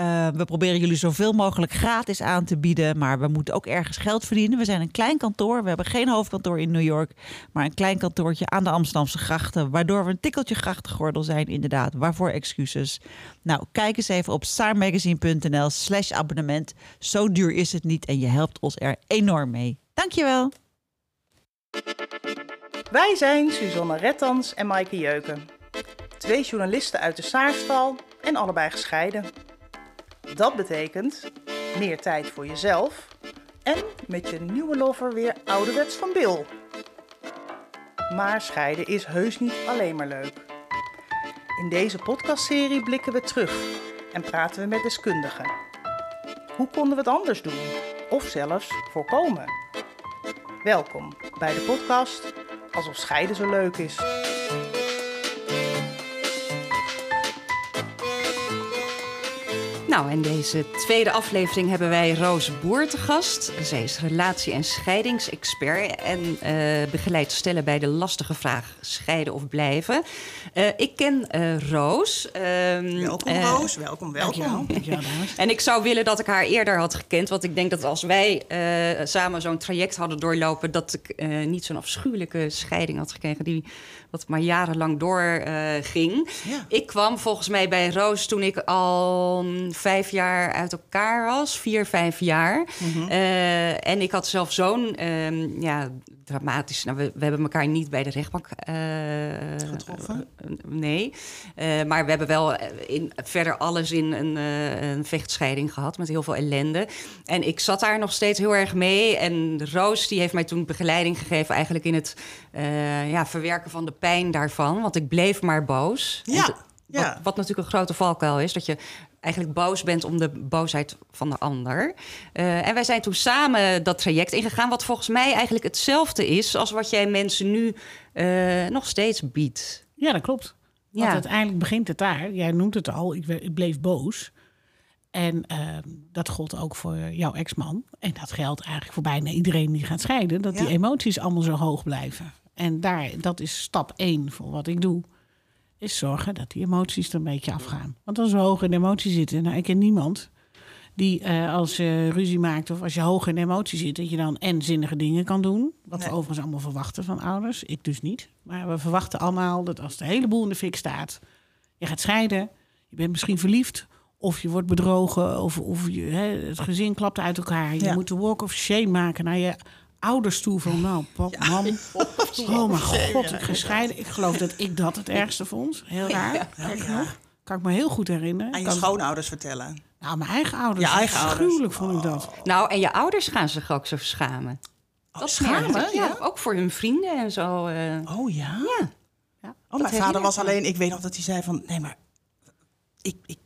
Uh, we proberen jullie zoveel mogelijk gratis aan te bieden, maar we moeten ook ergens geld verdienen. We zijn een klein kantoor, we hebben geen hoofdkantoor in New York, maar een klein kantoortje aan de Amsterdamse grachten, waardoor we een tikkeltje grachtengordel zijn, inderdaad. Waarvoor excuses? Nou, kijk eens even op saarmagazine.nl slash abonnement. Zo duur is het niet en je helpt ons er enorm mee. Dankjewel. Wij zijn Suzanne Rettans en Maaike Jeuken. Twee journalisten uit de Saarstal en allebei gescheiden. Dat betekent meer tijd voor jezelf en met je nieuwe lover weer ouderwets van Bil. Maar scheiden is heus niet alleen maar leuk. In deze podcastserie blikken we terug en praten we met deskundigen. Hoe konden we het anders doen? Of zelfs voorkomen? Welkom bij de podcast Alsof scheiden zo leuk is. Nou, in deze tweede aflevering hebben wij Roos Boer te gast. Zij is relatie- en scheidingsexpert en uh, begeleidt stellen bij de lastige vraag scheiden of blijven. Uh, ik ken uh, Roos. Ehm, welkom Roos, welkom, welkom. Dankjewel. en ik zou willen dat ik haar eerder had gekend, want ik denk dat als wij samen zo'n traject hadden doorlopen, dat ik niet zo'n afschuwelijke scheiding had gekregen die wat maar jarenlang doorging. Ja. Ik kwam volgens mij bij Roos toen ik al vijf jaar uit elkaar was, vier, vijf jaar. Mm -hmm. uh, en ik had zelf zo'n um, ja, dramatisch. Nou, we, we, hebben elkaar niet bij de rechtbank uh, getroffen. Uh, nee, maar we hebben wel in, verder alles in een, een, vechtscheiding gehad met heel veel ellende. En ik zat daar nog steeds heel erg mee. En Roos die heeft mij toen begeleiding gegeven, eigenlijk in het ja, verwerken van de pijn daarvan. Want ik bleef maar boos. Ja. Wat, ja. wat, natuurlijk een grote valkuil is, dat je eigenlijk boos bent om de boosheid van de ander. Uh, en wij zijn toen samen dat traject ingegaan, wat volgens mij eigenlijk hetzelfde is als wat jij mensen nu uh, nog steeds biedt. Ja, dat klopt. Want ja. uiteindelijk begint het daar. Jij noemt het al, ik, ik bleef boos. En uh, dat gold ook voor jouw ex-man. En dat geldt eigenlijk voor bijna iedereen die gaat scheiden. Dat ja. die emoties allemaal zo hoog blijven. En daar, dat is stap één voor wat ik doe is zorgen dat die emoties er een beetje afgaan. Want als we hoog in emotie zitten, nou, ik ken niemand die uh, als je ruzie maakt of als je hoog in emotie zit, dat je dan en zinnige dingen kan doen. Wat nee. we overigens allemaal verwachten van ouders. Ik dus niet. Maar we verwachten allemaal dat als de hele boel in de fik staat, je gaat scheiden, je bent misschien verliefd. Of je wordt bedrogen, of, of je, hè, het gezin klapt uit elkaar. Je ja. moet de walk of shame maken naar je ouders toe van, nou, pap, ja, mam. Oh mijn god, ik gescheiden. Ik geloof dat ik dat het ergste vond. Heel raar. Ja, ja. Kan ik me heel goed herinneren. Aan je kan... schoonouders vertellen. Nou, mijn eigen ouders. Je eigen Gruwelijk vond ik dat. Nou, en je ouders gaan zich ook zo schamen. Oh, dat schamen? Ja, ook voor hun vrienden en zo. Uh... Oh ja? Ja. ja. Oh, mijn vader was alleen... Ik weet nog dat hij zei van... Nee, maar ik, ik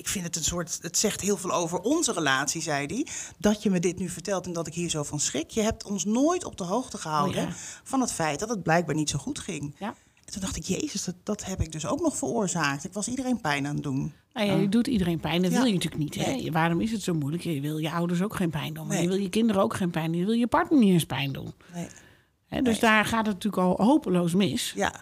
ik vind het een soort. Het zegt heel veel over onze relatie, zei hij. Dat je me dit nu vertelt en dat ik hier zo van schrik. Je hebt ons nooit op de hoogte gehouden oh, ja. van het feit dat het blijkbaar niet zo goed ging. Ja. En toen dacht ik, Jezus, dat, dat heb ik dus ook nog veroorzaakt. Ik was iedereen pijn aan het doen. Nou ja, je doet iedereen pijn. Dat ja. wil je natuurlijk niet. Hè? Nee. Waarom is het zo moeilijk? Je wil je ouders ook geen pijn doen. Maar nee. je wil je kinderen ook geen pijn doen. Je wil je partner niet eens pijn doen. Nee. Hè, dus daar gaat het natuurlijk al hopeloos mis. Ja.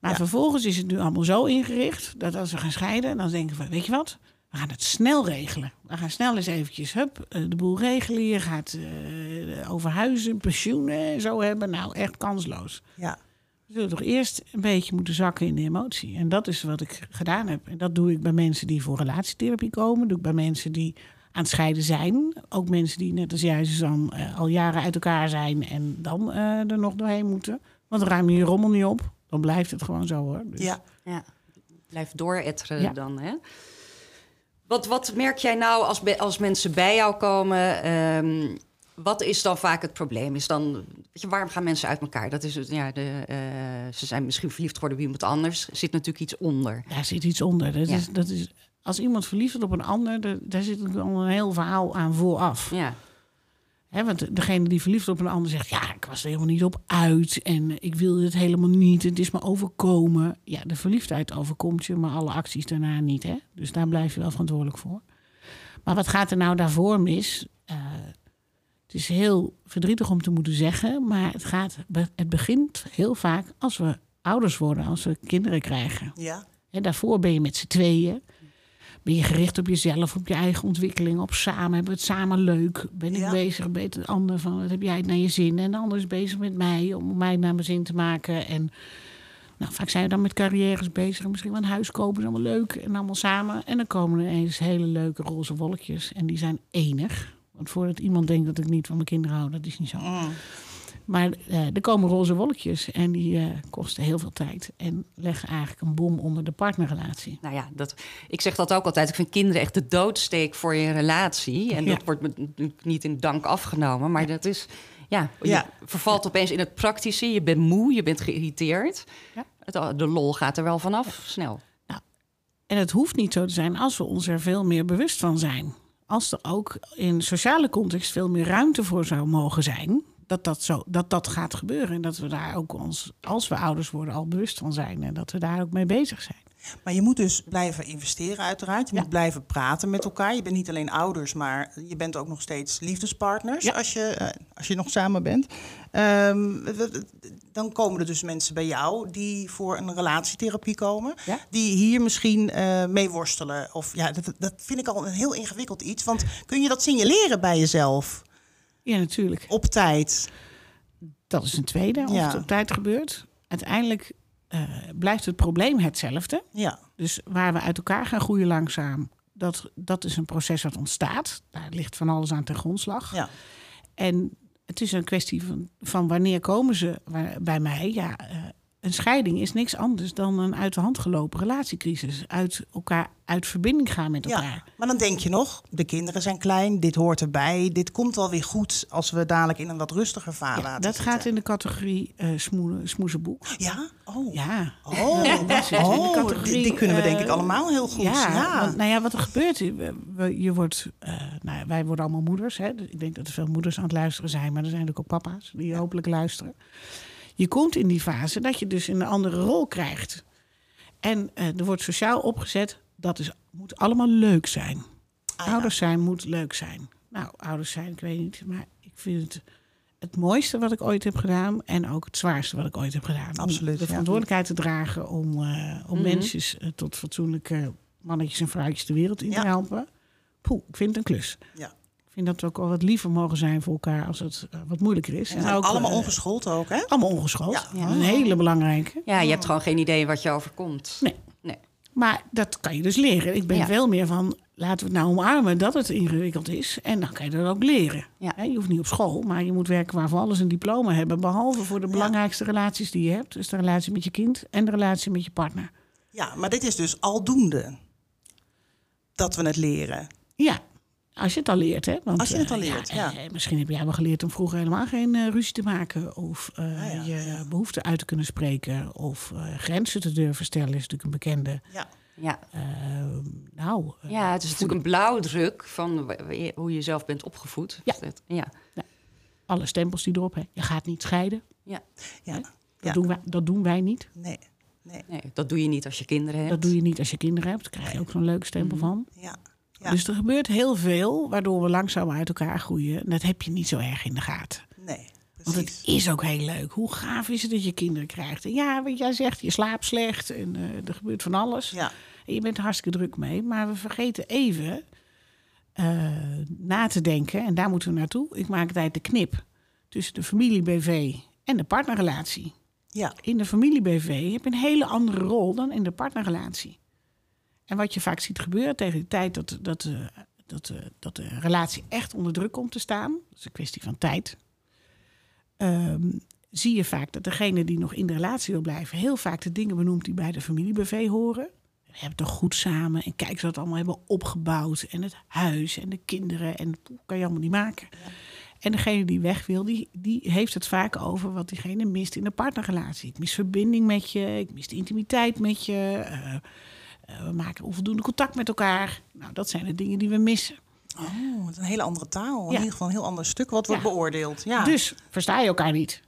Maar vervolgens is het nu allemaal zo ingericht dat als we gaan scheiden, dan denken we, weet je wat? We gaan het snel regelen. We gaan snel eens eventjes hup, de boel regelen. Je gaat uh, over huizen, pensioenen zo hebben. Nou, echt kansloos. Ja. We zullen toch eerst een beetje moeten zakken in de emotie. En dat is wat ik gedaan heb. En dat doe ik bij mensen die voor relatietherapie komen. doe ik bij mensen die aan het scheiden zijn. Ook mensen die net als jij, dan uh, al jaren uit elkaar zijn en dan uh, er nog doorheen moeten. Want ruim je je rommel niet op. Dan blijft het gewoon zo hoor. Dus. Ja. ja. Blijf dooretteren ja. dan hè. Wat, wat merk jij nou als, als mensen bij jou komen? Ehm, wat is dan vaak het probleem? Is dan, weet je, waarom gaan mensen uit elkaar? Dat is, ja, de, uh, ze zijn misschien verliefd geworden op iemand anders. Er zit natuurlijk iets onder. Daar zit iets onder. Dat, is, dat is, als iemand verliefd wordt op een ander, daar zit al een heel verhaal aan vooraf. Ja. He, want degene die verliefd op een ander zegt: Ja, ik was er helemaal niet op uit en ik wilde het helemaal niet. Het is me overkomen. Ja, de verliefdheid overkomt je, maar alle acties daarna niet. Hè? Dus daar blijf je wel verantwoordelijk voor. Maar wat gaat er nou daarvoor mis? Uh, het is heel verdrietig om te moeten zeggen, maar het, gaat, het begint heel vaak als we ouders worden, als we kinderen krijgen. Ja. En daarvoor ben je met z'n tweeën. Ben je gericht op jezelf, op je eigen ontwikkeling, op samen. Hebben we het samen leuk? Ben ik bezig met de ander van wat heb jij het naar je zin? En de ander is bezig met mij om mij naar mijn zin te maken. En nou, vaak zijn we dan met carrières bezig. Misschien wel een huis kopen, is allemaal leuk. En allemaal samen. En dan komen er eens hele leuke roze wolkjes. En die zijn enig. Want voordat iemand denkt dat ik niet van mijn kinderen hou, dat is niet zo. Mm. Maar uh, er komen roze wolkjes en die uh, kosten heel veel tijd. En leggen eigenlijk een bom onder de partnerrelatie. Nou ja, dat, ik zeg dat ook altijd. Ik vind kinderen echt de doodsteek voor je relatie. En dat wordt niet in dank afgenomen. Maar dat is, ja, je ja. vervalt opeens in het praktische. Je bent moe, je bent geïrriteerd. Het, de lol gaat er wel vanaf, snel. Nou, en het hoeft niet zo te zijn als we ons er veel meer bewust van zijn als er ook in sociale context veel meer ruimte voor zou mogen zijn, dat dat, zo, dat dat gaat gebeuren. En dat we daar ook ons, als we ouders worden, al bewust van zijn. En dat we daar ook mee bezig zijn. Maar je moet dus blijven investeren, uiteraard. Je moet blijven praten met elkaar. Je bent niet alleen ouders, maar je bent ook nog steeds liefdespartners als, je, uh, als je nog samen bent. Um, dan komen er dus mensen bij jou die voor een relatietherapie komen, die hier misschien uh, mee worstelen. Of ja, dat, dat vind ik al een heel ingewikkeld iets. Want kun je dat signaleren bij jezelf? Ja, natuurlijk. Op tijd. Dat is een tweede, of het op tijd gebeurt. Uiteindelijk uh, blijft het probleem hetzelfde. Ja. Dus waar we uit elkaar gaan groeien langzaam, dat, dat is een proces wat ontstaat. Daar ligt van alles aan ten grondslag. Ja. En het is een kwestie van, van wanneer komen ze bij mij. Ja, uh, een scheiding is niks anders dan een uit de hand gelopen relatiecrisis. Uit elkaar uit verbinding gaan met elkaar. Ja, maar dan denk je nog, de kinderen zijn klein, dit hoort erbij. Dit komt wel weer goed als we dadelijk in een wat rustiger fase ja, Dat gaat in de categorie uh, smoezenboek. Ja? Oh. Ja. Oh, dat oh categorie, die kunnen we denk ik eh, allemaal heel goed. Ja, ja. Want, nou ja, wat er gebeurt, je wordt, uh, nou, wij worden allemaal moeders. Hè? Dus ik denk dat er veel moeders aan het luisteren zijn, maar er zijn ook ook papa's die hopelijk luisteren je komt in die fase dat je dus een andere rol krijgt. En uh, er wordt sociaal opgezet, dat is, moet allemaal leuk zijn. Ah, ouders zijn moet leuk zijn. Nou, ouders zijn, ik weet niet, maar ik vind het het mooiste wat ik ooit heb gedaan en ook het zwaarste wat ik ooit heb gedaan. Absoluut. Om de verantwoordelijkheid te dragen om, uh, om mm mensen uh, tot fatsoenlijke mannetjes en vrouwtjes de wereld in te helpen. Poeh, ik vind het een klus. Ja vind dat we ook al wat liever mogen zijn voor elkaar als het uh, wat moeilijker is. En ook, allemaal uh, ongeschoold ook, hè? Allemaal ongeschoold. Ja. Een hele belangrijke. Ja, je hebt gewoon geen idee wat je overkomt. Nee. nee. Maar dat kan je dus leren. Ik ben ja. veel meer van, laten we het nou omarmen dat het ingewikkeld is. En dan kan je dat ook leren. Ja. Je hoeft niet op school, maar je moet werken waarvoor alles een diploma hebben. Behalve voor de belangrijkste relaties die je hebt. Dus de relatie met je kind en de relatie met je partner. Ja, maar dit is dus aldoende dat we het leren. Ja, als je het al leert, hè? Want, Als je het al leert, uh, ja. Uh, misschien heb jij wel geleerd om vroeger helemaal geen uh, ruzie te maken. Of ah, ja, je ja. behoeften uit te kunnen spreken. Of grenzen te durven stellen, is natuurlijk een bekende. Ja. Ja. Ehm, nou, ja, het is natuurlijk een blauwdruk van hoe je zelf bent opgevoed. Ja. ja. Alle stempels die erop, hè. Je gaat niet scheiden. Ja. ja. Dat, Doen wij, dat doen wij niet. Nee. Nee. nee. dat doe je niet als je kinderen hebt. Dat doe je niet als je kinderen hebt. Daar krijg je ook zo'n leuke stempel Mhm. van. Ja. Ja. Dus er gebeurt heel veel waardoor we langzaam uit elkaar groeien. En dat heb je niet zo erg in de gaten. Nee. Want het is ook heel leuk. Hoe gaaf is het dat je kinderen krijgt? En ja, wat jij zegt, je slaapt slecht en uh, er gebeurt van alles. Ja. En je bent er hartstikke druk mee. Maar we vergeten even uh, na te denken. En daar moeten we naartoe. Ik maak altijd de knip tussen de familie-BV en de partnerrelatie. Ja. In de familie-BV heb je een hele andere rol dan in de partnerrelatie. En wat je vaak ziet gebeuren tegen de tijd dat, dat, uh, dat, uh, dat de relatie echt onder druk komt te staan, dat is een kwestie van tijd, um, zie je vaak dat degene die nog in de relatie wil blijven, heel vaak de dingen benoemt die bij de familie-BV horen. we hebben toch goed samen. En kijk, ze dat allemaal hebben opgebouwd. En het huis en de kinderen. En dat kan je allemaal niet maken. En degene die weg wil, die, die heeft het vaak over wat diegene mist in de partnerrelatie. Ik mis verbinding met je, ik mis de intimiteit met je. eh, eh, we maken onvoldoende contact met elkaar. Nou, dat zijn de dingen die we missen. Oh, met een hele andere taal. In Ja. ieder geval een heel ander stuk wat wordt Ja. beoordeeld. Ja. Dus versta je elkaar niet.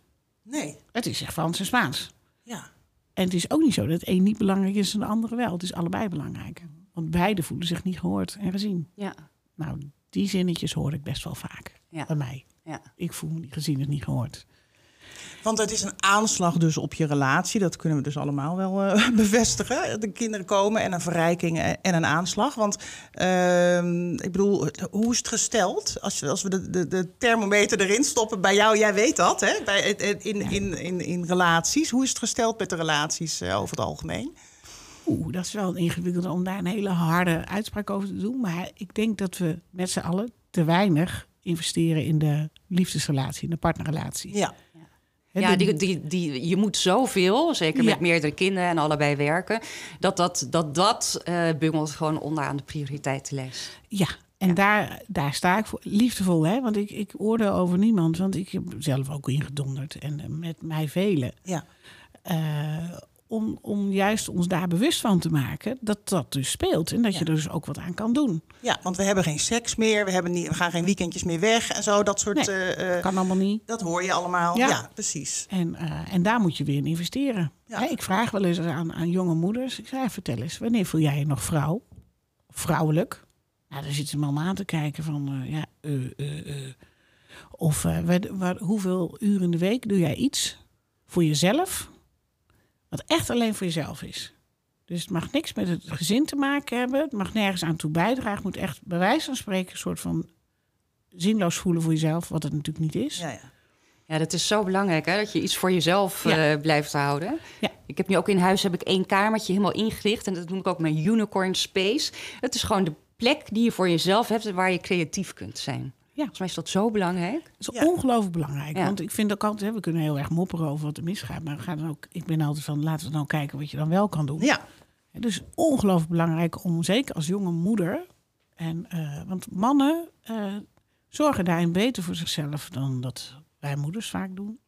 Nee. Het is echt Frans en Spaans. Ja. En het is ook niet zo dat het een niet belangrijk is en de andere wel. Het is allebei belangrijk. Want beide voelen zich niet gehoord en gezien. Ja, Nou, die zinnetjes hoor ik best wel vaak Ja. bij mij. ja. Ik voel me niet gezien en niet gehoord. Want het is een aanslag dus op je relatie. Dat kunnen we dus allemaal wel eh, bevestigen. De kinderen komen en een verrijking en een aanslag. Want ehm, ik bedoel, hoe is het gesteld? Als we de, de, de thermometer erin stoppen bij jou, jij weet dat, hè? Bij, in, in, in, in relaties. Hoe is het gesteld met de relaties eh, over het algemeen? Oeh, dat is wel ingewikkeld om daar een hele harde uitspraak over te doen. Maar ik denk dat we met z'n allen te weinig investeren in de liefdesrelatie, in de partnerrelatie. Ja. Ja, die, die, die, je moet zoveel, zeker Ja. met meerdere kinderen en allebei werken, dat dat, dat, dat eh, bungelt gewoon onderaan de prioriteitenlijst. Ja, en Daar, daar sta ik voor. Liefdevol, hè? Want ik, ik oordeel over niemand. Want ik heb zelf ook ingedonderd. En eh, met mij velen. Ja. Eh, om, om juist ons daar bewust van te maken dat dat dus speelt. En dat je er dus ook wat aan kan doen. ja, want we hebben geen seks meer. We, hebben niet, we gaan geen weekendjes meer weg en zo. Dat soort... Nee, eh, eh, Kan allemaal niet. dat hoor je allemaal. Ja, Ja. precies. En, eh, en daar moet je weer in investeren. Ja. Ik vraag wel eens aan, aan jonge moeders. Ik zei, vertel eens, wanneer voel jij je nog vrouw? Vrouwelijk? Nou, dan zit ze allemaal aan te kijken van, eh, ja, eh, eh, eh. Of wat- hoeveel uren in de week doe jij iets voor jezelf? Wat echt alleen voor jezelf is. Dus het mag niks met het gezin te maken hebben. Het mag nergens aan toe bijdragen. Het moet echt bij wijze van spreken een soort van zinloos voelen voor jezelf. Wat het natuurlijk niet is. Ja, ja. Ja, dat is zo belangrijk, hè? dat je iets voor jezelf Ja. eh, blijft houden. Ja. Ik heb nu ook in huis heb ik één kamertje helemaal ingericht. En dat noem ik ook mijn unicorn space. Het is gewoon de plek die je voor jezelf hebt... waar je creatief kunt zijn. Volgens mij is dat zo belangrijk. Dat is Ja. ongelooflijk belangrijk. Ja. Want ik vind ook altijd, hè, we kunnen heel erg mopperen over wat er misgaat. Maar we gaan dan ook, ik ben altijd van, laten we nou kijken wat je dan wel kan doen. ja. Het is ongelooflijk belangrijk om, zeker als jonge moeder... En, eh, want mannen eh, zorgen daarin beter voor zichzelf dan dat wij moeders vaak doen.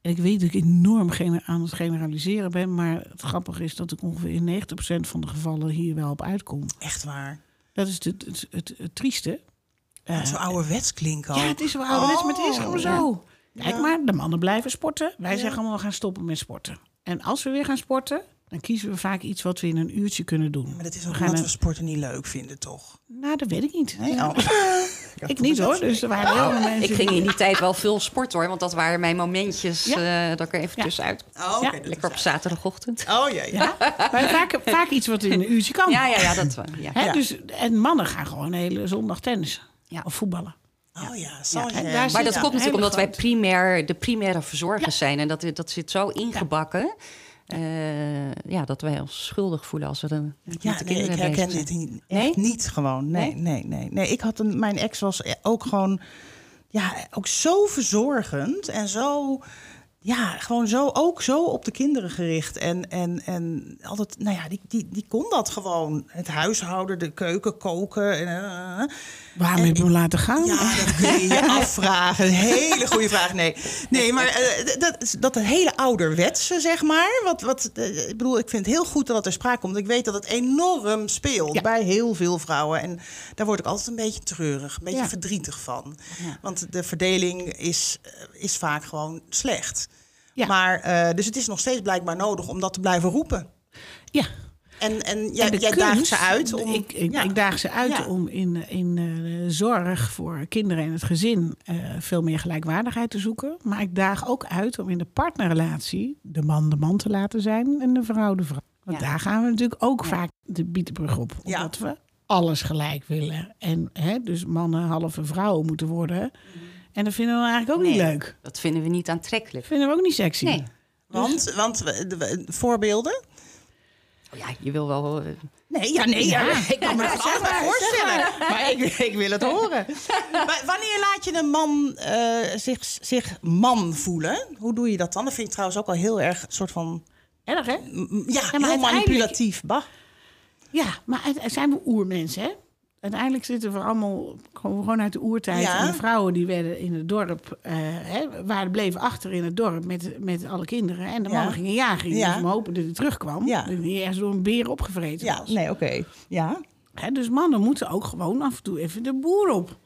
En ik weet dat ik enorm aan het generaliseren ben. Maar het grappige is dat ik ongeveer in 90% van de gevallen hier wel op uitkom. Echt waar. Dat is het, het, het, het trieste. Eh, zo ouderwets klinken ja, ook. het is wel ouderwets, maar het is Oh, gewoon ja. zo. Kijk Ja. maar, de mannen blijven sporten. Wij Ja. zeggen allemaal, we gaan stoppen met sporten. En als we weer gaan sporten, dan kiezen we vaak iets wat we in een uurtje kunnen doen. Maar dat is We ook gaan omdat een- we sporten niet leuk vinden, toch? Nou, dat weet ik niet. Nee? Oh. Ik niet hoor, dus er waren heel veel mensen... Ik ging in die tijd wel veel sport hoor, want dat waren mijn momentjes Ja. eh, dat ik er even Ja. tussenuit. Oh, oké, Ja, dat Lekker op zaterdagochtend. Oh, ja, ja. Ja, maar vaak, vaak iets wat in een uurtje kan. Ja, ja, ja, dat wel. Ja. Hè, Ja. dus, en mannen gaan gewoon een hele zondag tennis. Ja. of voetballen. Oh ja, zal je... en daar Maar dat Ja, komt natuurlijk omdat wij primair, de primaire verzorgers zijn. En dat, dat zit zo ingebakken. eh, ja, dat wij ons schuldig voelen als we er met Ja, de nee, kinderen ik herken dit niet, Nee? niet gewoon. Nee, nee, nee, nee. Ik had een, mijn ex was ook gewoon, ja, ook zo verzorgend en zo, ja, gewoon zo, ook zo op de kinderen gericht. En, en, en altijd, nou ja, die, die, die kon dat gewoon. Het huishouden, de keuken, koken. En, eh, Waarom heb je hem laten gaan? ja, dat kun je je afvragen. Een hele goede vraag. Nee, nee maar eh, dat, dat hele ouderwetse, zeg maar. Wat, wat, eh, ik bedoel, ik vind het heel goed dat dat er sprake komt. Ik weet dat het enorm speelt Ja. bij heel veel vrouwen. En daar word ik altijd een beetje treurig, een beetje Ja. verdrietig van. Ja. Want de verdeling is, eh, is vaak gewoon slecht. Ja. Maar, dus het is nog steeds blijkbaar nodig om dat te blijven roepen. Ja. En, en jij, En daagt ze uit om... Ik, ik, ja. ik daag ze uit Ja. om in, in eh, zorg voor kinderen en het gezin eh, veel meer gelijkwaardigheid te zoeken. Maar ik daag ook uit om in de partnerrelatie de man de man te laten zijn en de vrouw de vrouw. Want Ja. daar gaan we natuurlijk ook vaak de bietenbrug op. Omdat we alles gelijk willen. En hè, dus mannen halve vrouwen moeten worden. En dat vinden we eigenlijk ook niet leuk. Dat vinden we niet aantrekkelijk. vinden we ook niet sexy. Nee. Want, want de- de- voorbeelden? Ja, je wil wel... eh, Nee, ja, nee, ja. Ja. ik kan me dat altijd voorstellen. Maar ik, ik wil het horen. Maar wanneer laat je een man eh, zich, zich man voelen? Hoe doe je dat dan? Dat vind ik trouwens ook al heel erg een soort van... Erg hè? Ja, maar heel manipulatief. Bah. Ja, maar zijn we oermensen, hè? Uiteindelijk zitten we allemaal gewoon, gewoon uit de oertijd. Ja. En de vrouwen die werden in het dorp, eh, hè, waren, bleven achter in het dorp met, met alle kinderen. En de Ja. mannen gingen jagen. Ja. Dus we hopen dat hij terugkwam. Ja. Dat hij ergens door een beer opgevreten Ja, was. nee, oké. Ja. Hè, dus mannen moeten ook gewoon af en toe even de boer op.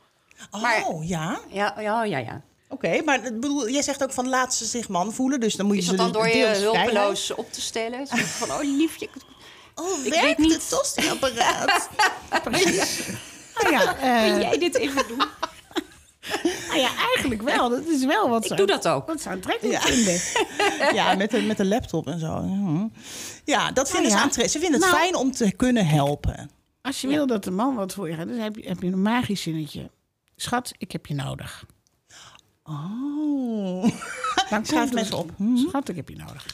Oh, Maar- ja. Ja, ja, ja, ja. Oké, maar ik bedoel, jij zegt ook van laat ze zich man voelen, dus dan moet je Is ze dat dan door je hulpeloos op te stellen? Zo van, oh liefje. Oh, Ik werkt weet niet. het tosti-apparaat? Nou ja, eh, Kun jij dit even doen? nou ja, eigenlijk wel. Dat is wel wat Ik doe dat ook. wat ze aantrekkelijk Ja. vinden. ja, met de, met de laptop en zo. Ja, Ja, dat vinden ja. ze aantrekkelijk. Ze vinden het Nou. fijn om te kunnen helpen. Als je wil dat de man wat voor je gaat, dan heb je, heb je een magisch zinnetje. Schat, ik heb je nodig. Oh. Dan schrijf mensen op. Mhm. Schat, ik heb je nodig.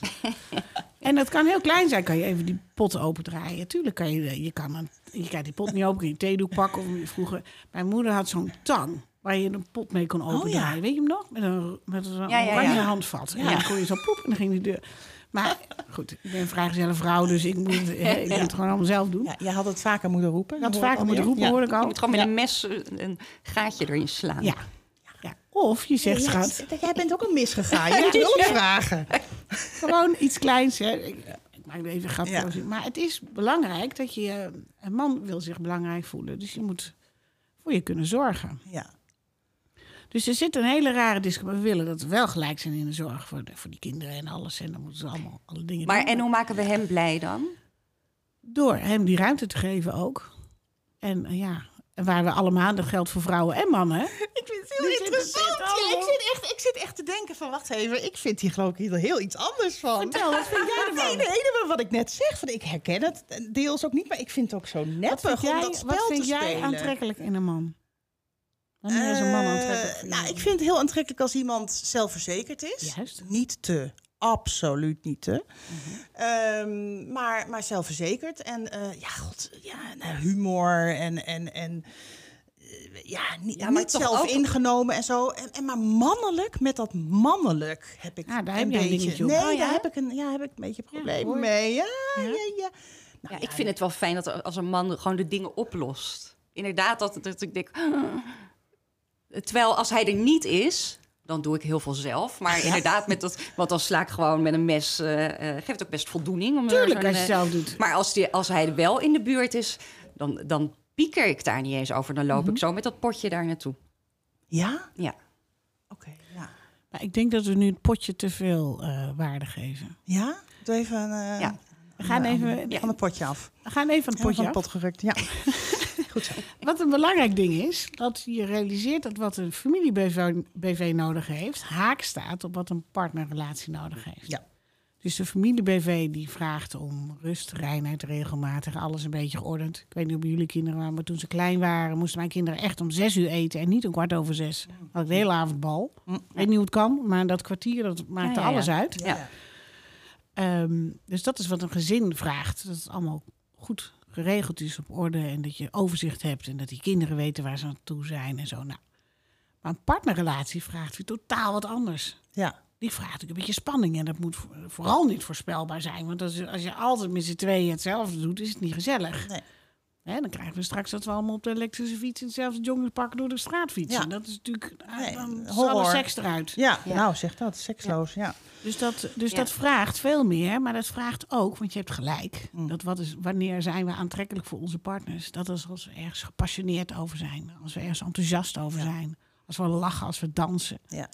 En dat kan heel klein zijn. Kan je even die pot opendraaien. Tuurlijk kan je, je kan een, je kan die pot niet open, kun je een theedoek pakken. Of vroeger, mijn moeder had zo'n tang waar je een pot mee kon opendraaien. Weet je hem nog? Met een, met een Ja, ja, oranje ja. handvat. En dan kon je zo poep en dan ging die deur. Maar goed, ik ben een vrijgezelle vrouw, dus ik moet, ik moet het gewoon allemaal zelf doen. Ja, jij had het vaker moeten roepen. Had Dat hoor vaker moeten roepen, hoor ik Je al. moet gewoon met een mes een een gaatje erin slaan. Ja. Of je zegt, Ja, schat, jij bent ook een misgegaan. Je moet hulp vragen. Gewoon iets kleins. Hè. Ik, ik maak even een grapje Ja. over. Maar het is belangrijk dat je... eh, Een man wil zich belangrijk voelen. Dus je moet voor je kunnen zorgen. Ja. Dus er zit een hele rare discussie. Maar we willen dat we wel gelijk zijn in de zorg voor, de- voor die kinderen en alles. En dan moeten ze allemaal alle dingen Maar doen. en hoe maken we hem blij dan? Door hem die ruimte te geven ook. En eh, ja, waar we allemaal... Dat geldt voor vrouwen en mannen. Ik vind het heel interessant. Ja, ik, zit echt, ik zit echt te denken van, wacht even. Ik vind hier geloof ik hier heel iets anders van. Vertel, wat vind jij ervan? Nee, nee, wat ik net zeg, van, ik herken het deels ook niet, maar ik vind het ook zo Wat neppig om dat spel wat vind te jij spelen. aantrekkelijk in een man? Wanneer is een man Eh, aantrekkelijk nou, ik vind het heel aantrekkelijk als iemand zelfverzekerd is. Juist. Niet te. Absoluut niet te. Mhm. Ehm, maar, maar zelfverzekerd. En eh, ja, god, ja, nou, humor en, en, en eh, ja, niet, Ja, niet zelf ook- ingenomen en zo. En, en maar mannelijk, met dat mannelijk heb ik Ah, daar een heb beetje. Nee, Oh, ja? daar heb ik een, ja, heb ik een beetje problemen ik. mee. Ja, ja, ja. Nou, Ja, ik vind het wel fijn dat als een man gewoon de dingen oplost. Inderdaad, dat, dat ik denk. Terwijl als hij er niet is, dan doe ik heel veel zelf. Maar inderdaad, met dat, want dan sla ik gewoon met een mes. eh, eh, geeft ook best voldoening. Om er Tuurlijk, als je eh, zelf doet. Maar als, die, als hij wel in de buurt is, dan, dan pieker ik daar niet eens over. Dan loop Mhm. ik zo met dat potje daar naartoe. Ja? Ja. Oké, ja. Maar ik denk dat we nu het potje te veel eh, waarde geven. Ja? Doe even een, eh, Ja. We gaan even, van het potje af. we gaan even het Ja, potje van af. het pot gerukt, ja. Goed zo. Wat een belangrijk ding is, dat je realiseert dat wat een familie-BV BV nodig heeft, haak staat op wat een partnerrelatie nodig heeft. Ja. Dus de familie-BV die vraagt om rust, reinheid, regelmatig, alles een beetje geordend. Ik weet niet hoe bij jullie kinderen waren, maar toen ze klein waren, moesten mijn kinderen echt om zes uur eten en niet om kwart over zes. Had ik de hele avond bal. Ik weet niet hoe het kan, maar dat kwartier dat maakte Ja, ja, ja. alles uit. Ja. Ehm, dus dat is wat een gezin vraagt. Dat het allemaal goed geregeld is op orde en dat je overzicht hebt en dat die kinderen weten waar ze aan toe zijn en zo. Nou, maar een partnerrelatie vraagt weer totaal wat anders. Ja. Die vraagt natuurlijk een beetje spanning en dat moet vo- vooral niet voorspelbaar zijn. Want als, als je altijd met z'n tweeën hetzelfde doet, is het niet gezellig. Nee. Hè, dan krijgen we straks dat we allemaal op de elektrische fiets in hetzelfde jongenspak door de straat fietsen. Ja. Dat is natuurlijk, ah, Nee, dan horror. alle seks eruit. Ja, Ja. nou zeg dat, seksloos, ja. Dus, dat, dus Ja. dat vraagt veel meer, maar dat vraagt ook, want je hebt gelijk. Mm. Dat wat is, wanneer zijn we aantrekkelijk voor onze partners? Dat is als we ergens gepassioneerd over zijn, als we ergens enthousiast over zijn, als we lachen, als we dansen. Ja.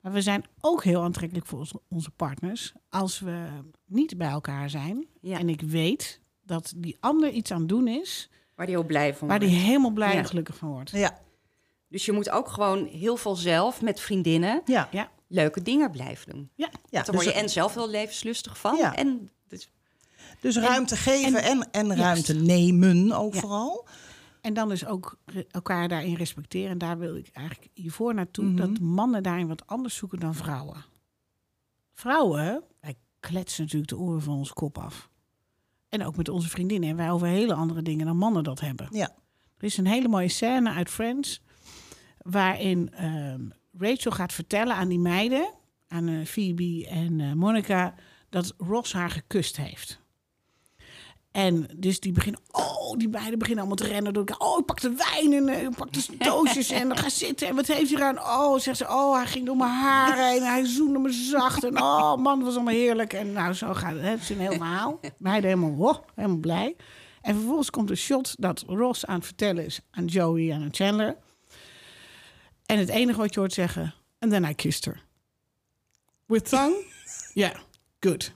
Maar we zijn ook heel aantrekkelijk voor onze- onze partners als we niet bij elkaar zijn. Ja. En ik weet dat die ander iets aan het doen is Waar hij heel blij van waar wordt. die helemaal blij Ja. en gelukkig van wordt. Ja. Dus je moet ook gewoon heel veel zelf met vriendinnen Ja. Ja, leuke dingen blijven doen. ja. ja. Daar word je Dus, en zelf heel levenslustig van. Ja. En dus, dus ruimte geven en, en, ruimte nemen ook Ja. vooral. En dan dus ook elkaar daarin respecteren. En daar wil ik eigenlijk hiervoor naartoe. Mhm. Dat mannen daarin wat anders zoeken dan vrouwen. Vrouwen, wij kletsen natuurlijk de oren van onze kop af. En ook met onze vriendinnen. En wij over hele andere dingen dan mannen dat hebben. Ja. Er is een hele mooie scène uit Friends. Waarin ehm, Rachel gaat vertellen aan die meiden. Aan eh, Phoebe en eh, Monica. Dat Ross haar gekust heeft. En dus die beginnen, oh, die beiden beginnen allemaal te rennen. Door elkaar. Oh, ik pak de wijn en uh, ik pak de doosjes en dan ga zitten. En wat heeft hij aan? Oh, zegt ze, oh, hij ging door mijn haar heen. Hij zoende me zacht. En oh, man, dat was allemaal heerlijk. En nou, zo gaat het. Het is een heel verhaal. Beiden helemaal, oh, helemaal blij. En vervolgens komt een shot dat Ross aan het vertellen is aan Joey en aan Chandler. En het enige wat je hoort zeggen, and then I kissed her. With tongue? Ja, yeah, good.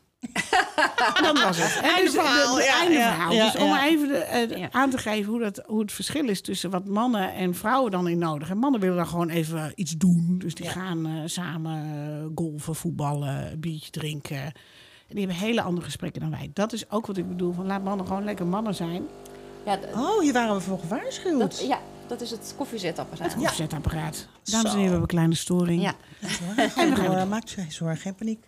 Dat was het. En Einde dus, verhaal, de- de ja, einde ja, verhaal. ja, dus om ja. even de, eh, aan te geven hoe, dat, hoe het verschil is tussen wat mannen en vrouwen dan in nodig hebben. Mannen willen dan gewoon even iets doen. Dus die gaan eh, samen eh, golfen, voetballen, biertje drinken. En die hebben hele andere gesprekken dan wij. Dat is ook wat ik bedoel. Van laat mannen gewoon lekker mannen zijn. Ja, Oh, hier waren we voor gewaarschuwd. dat, ja, dat is het koffiezetapparaat. Het koffiezetapparaat. Dames en heren, we hebben een kleine storing. Ja. En we gaan, maak je geen zorgen, geen paniek.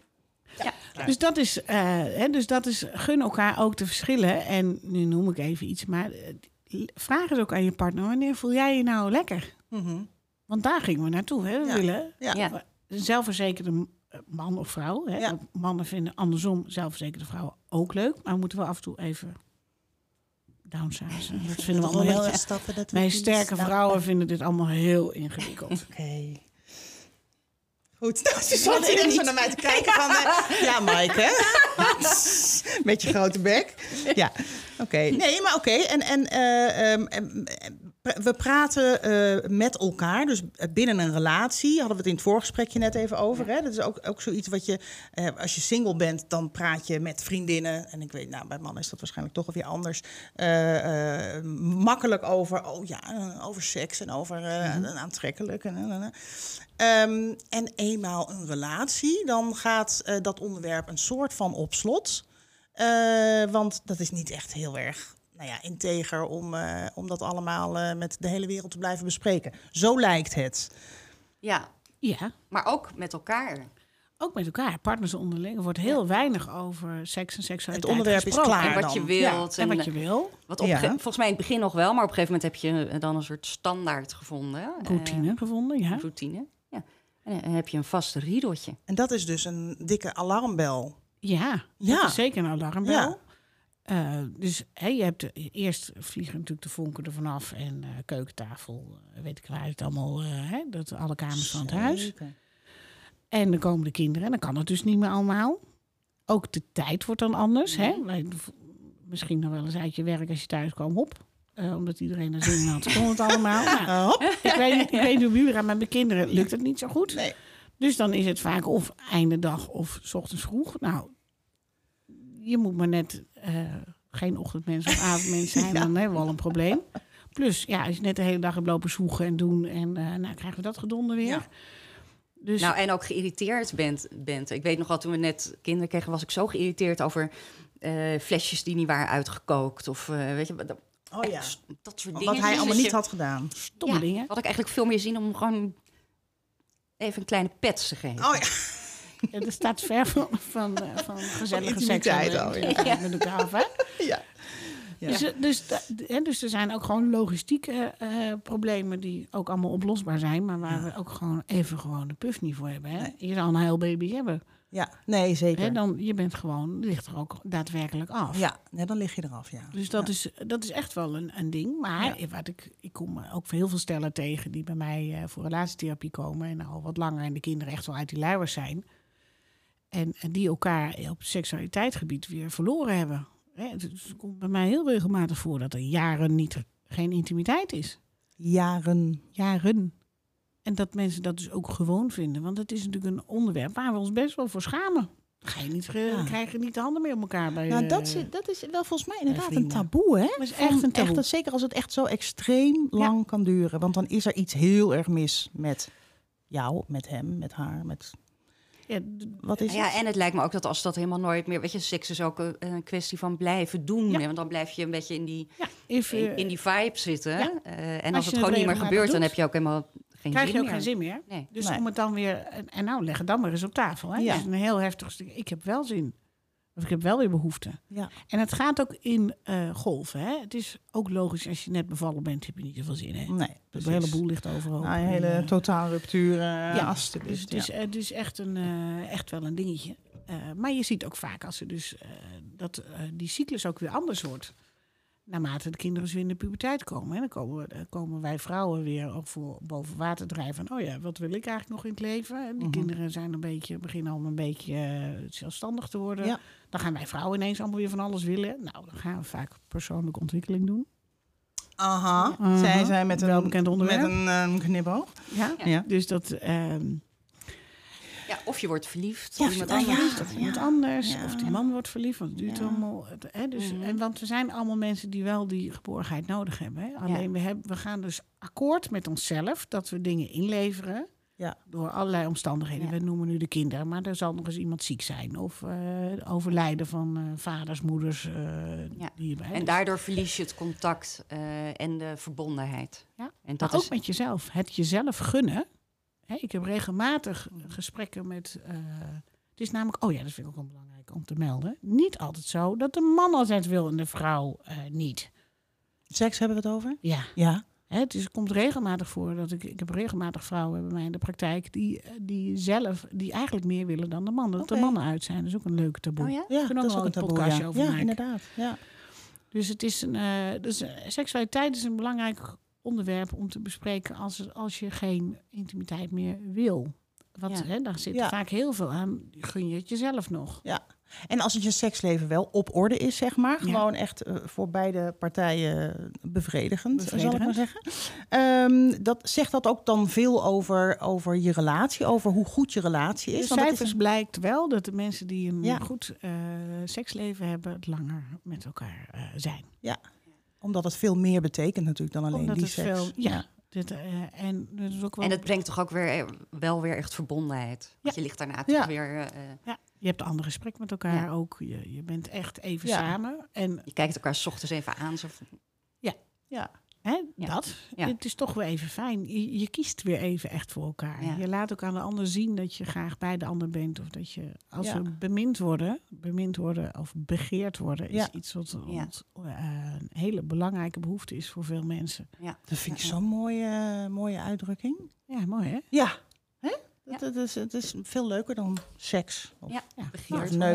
Dus dat, is, eh, hè, dus dat is, gun elkaar ook te verschillen. En nu noem ik even iets, maar eh, vraag eens ook aan je partner, wanneer voel jij je nou lekker? Mhm. Want daar gingen we naartoe. Hè? We Ja. willen Ja. Ja. een zelfverzekerde eh, man of vrouw. Hè? Ja. Mannen vinden andersom zelfverzekerde vrouwen ook leuk. Maar we moeten wel af en toe even downsizen. Dat vinden we allemaal heel Rolletjes erg. stappen, dat Wij we sterke stappen. vrouwen vinden dit allemaal heel ingewikkeld. Oké. Goed, nou, ze zat hier zo naar mij te kijken van... eh, ja, Mike, hè? Met je grote bek. Ja, oké. Nee, maar oké. En, en eh, ehm, em, we praten eh, met elkaar, dus binnen een relatie. Hadden we het in het voorgesprekje net even over. Hè? Dat is ook, ook zoiets wat je... eh, als je single bent, dan praat je met vriendinnen. En ik weet, nou, bij mannen is dat waarschijnlijk toch weer anders. eh, eh, makkelijk over, oh ja, eh, over seks en over eh, een aantrekkelijk. En, en, en. En eenmaal een relatie, dan gaat eh, dat onderwerp een soort van op slot. Eh, want dat is niet echt heel erg nou ja, integer om, eh, om dat allemaal eh, met de hele wereld te blijven bespreken. Zo lijkt het. ja, Ja, maar ook met elkaar. ook met elkaar. Partners onderling. Er wordt heel weinig over seks en seksualiteit Het onderwerp is klaar. En wat je wilt. En wat je wil. Wat op, Ja. ge- volgens mij in het begin nog wel, maar op een gegeven moment heb je dan een soort standaard gevonden. eh, Routine gevonden, ja. routine. Ja. En dan heb je een vast riedeltje. En dat is dus een dikke alarmbel. Ja, Ja. dat is zeker een alarmbel. Eh, dus je hebt eh, eerst vliegen natuurlijk de vonken er vanaf en eh, keukentafel, weet ik waar het allemaal, hè, dat alle kamers van het huis. En dan komen de kinderen en dan kan het dus niet meer allemaal. Ook de tijd wordt dan anders. V- Misschien nog wel eens uit je werk als je thuis kwam, hop. Eh, omdat iedereen er zin in had, kon het allemaal. Nou, hop. ik, weet niet, ik weet hoe jullie gaan, maar mijn kinderen lukt het niet zo goed. Nee. Dus dan is het vaak of einde dag of 's ochtends vroeg. Nou, je moet maar net eh, geen ochtendmens of avondmens zijn, dan hebben we al een probleem. Plus, ja, als je net de hele dag hebt lopen zoeken en doen en eh, nou krijgen we dat gedonder weer. Ja. Dus Nou, en ook geïrriteerd bent, bent. Ik weet nog wel, toen we net kinderen kregen, was ik zo geïrriteerd over eh, flesjes die niet waren uitgekookt. Of eh, weet je, dat, Oh ja. dat soort dingen. Wat hij allemaal Dus niet je- had gedaan. stomme ja, dingen. Had ik eigenlijk veel meer zin om gewoon even een kleine pet te geven. Oh ja. Ja, er staat ver van, van, eh, van gezellige seks. al, eh, ja. met elkaar af, hè? ja. Ja. Dus, eh, dus, da- hè, dus er zijn ook gewoon logistieke eh, problemen die ook allemaal oplosbaar zijn, maar waar we ook gewoon even gewoon de puff niet voor hebben. Hè? Nee. Je zou een heel baby hebben. ja, nee, zeker. Hè? Dan, je bent gewoon, ligt er ook daadwerkelijk af. Ja, nee, dan lig je eraf, ja. Dus dat, is, dat is echt wel een, een ding. Maar wat ik, ik kom ook heel veel stellen tegen die bij mij voor relatietherapie komen en al wat langer en de kinderen echt wel uit die luiers zijn. En, en die elkaar op seksualiteitsgebied weer verloren hebben. Hè, Het, het komt bij mij heel regelmatig voor dat er jaren niet, geen intimiteit is. Jaren. Jaren. En dat mensen dat dus ook gewoon vinden. Want het is natuurlijk een onderwerp waar we ons best wel voor schamen. Ga je niet, Ja. krijg je niet de handen meer op elkaar bij Nou, eh, dat, is, dat is wel volgens mij inderdaad een taboe, hè? Dat is echt een taboe. zeker als het echt zo extreem lang kan duren. Want dan is er iets heel erg mis met jou, met hem, met haar, met... ja, d- Wat is ja, het? en het lijkt me ook dat als dat helemaal nooit meer... Weet je, seks is ook een, een kwestie van blijven doen. Ja. Want dan blijf je een beetje in die, ja, even, in, in die vibe zitten. Ja. Eh, en Als het het gewoon niet meer gebeurt, dan heb je ook helemaal geen krijg zin je ook meer. geen zin meer. Nee. Dus Nee. om het dan weer... En, en nou, leg het dan maar eens op tafel. Hè? Ja. Dat is een heel heftig stuk. Ik heb wel zin. Of ik heb wel weer behoefte. Ja. En het gaat ook in eh, golven. Hè? Het is ook logisch, als je net bevallen bent, heb je niet zoveel zin. Hè? Nee, De precies. hele boel ligt overal. Nou, een hele eh, totaalruptuur, uh, ja. Dus het is, ja. het is echt, een, eh, echt wel een dingetje. maar je ziet ook vaak als er dus dat die cyclus ook weer anders wordt naarmate de kinderen weer in de puberteit komen. En dan komen, dan komen wij vrouwen weer ook voor boven water drijven. oh ja, wat wil ik eigenlijk nog in het leven? En die mhm. kinderen zijn een beetje, beginnen al een beetje uh, zelfstandig te worden. Dan gaan wij vrouwen ineens allemaal weer van alles willen. Nou, dan gaan we vaak persoonlijke ontwikkeling doen. Aha, uh zij zijn met een, bekend onderwerp. met een um, knipoog. Ja? ja, dus dat... Ehm, ja, of je wordt verliefd. Ja, of iemand anders. Of iemand anders. Of die man wordt verliefd. Want het duurt allemaal. Hè, dus, mhm. en, want we zijn allemaal mensen die wel die geborgenheid nodig hebben. Hè. Alleen we, hebben, we gaan dus akkoord met onszelf dat we dingen inleveren. Ja. Door allerlei omstandigheden. We noemen nu de kinderen, maar er zal nog eens iemand ziek zijn. Of uh, overlijden van uh, vaders, moeders. Uh, ja. hierbij. En daardoor verlies je het contact en de verbondenheid. Ja. En dat maar ook is... met jezelf. Het jezelf gunnen ik heb regelmatig gesprekken met. Uh, het is namelijk, oh ja, dat vind ik ook wel belangrijk om te melden. Niet altijd zo dat de man altijd wil en de vrouw uh, niet. Seks hebben we het over? Ja. Ja. Hè, het, is, het komt regelmatig voor dat ik, ik heb regelmatig vrouwen bij mij in de praktijk die, die zelf, die eigenlijk meer willen dan de man. Dat de mannen uit zijn, dat is ook een leuke taboe. Oh ja? ja dat is ook een taboe, podcastje ja. over ja, inderdaad. Ja. Dus het is een, uh, dus seksualiteit is een belangrijk onderwerp om te bespreken als, als je geen intimiteit meer wil. Want hè, daar zit vaak heel veel aan. Gun je het jezelf nog. Ja. En als het je seksleven wel op orde is, zeg maar, gewoon echt uh, voor beide partijen bevredigend, zal ik maar zeggen. Um, dat, zegt dat ook dan veel over, over je relatie, over hoe goed je relatie is? De cijfers is... blijkt wel dat de mensen die een goed uh, seksleven hebben, het langer met elkaar uh, zijn. Ja, omdat het veel meer betekent natuurlijk dan alleen Omdat die seks. Veel, ja. Dit, uh, en, dus ook wel... en het brengt toch ook weer eh, wel weer echt verbondenheid. Ja. je ligt daarna toch weer... Uh, ja. Je hebt een ander gesprek met elkaar ook. Je, je bent echt even samen. En je kijkt elkaar s ochtends even aan. Zo Ja, ja. Hè, Dat. Het is toch weer even fijn. Je, je, kiest weer even echt voor elkaar. Je laat ook aan de ander zien dat je graag bij de ander bent. Of dat je, als we bemind worden, bemind worden of begeerd worden, is iets wat, uh, een hele belangrijke behoefte is voor veel mensen. Ja. Dat vind ik zo'n mooie, mooie uitdrukking. Ja, mooi hè? Ja. Hè? Dat, dat is, het is veel leuker dan seks. Of ja,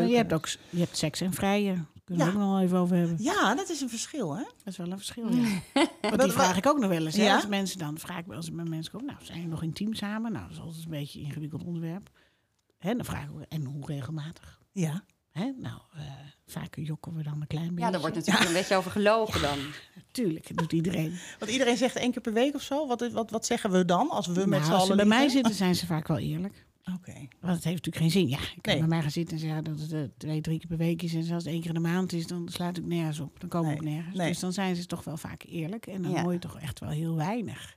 je hebt ook je hebt seks en vrije. Kunnen we ook nog wel even over hebben. Ja, dat is een verschil, hè? Dat is wel een verschil, ja. Want die vraag ik ook nog wel eens. Ja? Als mensen dan, vraag ik wel eens met mensen komen, nou, zijn je nog intiem samen? Nou, dat is altijd een beetje een ingewikkeld onderwerp. Hè, dan vragen we, en hoe regelmatig? Ja. Hè? Nou, uh, vaak jokken we dan een klein beetje. Ja, daar wordt natuurlijk een beetje over gelogen dan. Tuurlijk, dat doet iedereen. Want iedereen zegt één keer per week of zo. Wat, wat, wat zeggen we dan als we nou, met z'n allen... Als ze bij mij zitten, zijn ze vaak wel eerlijk. Oké. Want het heeft natuurlijk geen zin. Ja, ik kan bij mij gaan zitten en zeggen dat het uh, twee, drie keer per week is. En zelfs één keer in de maand is, dan sluit ik nergens op. Dan komen we ook nergens. Dus dan zijn ze toch wel vaak eerlijk. En dan hoor je toch echt wel heel weinig.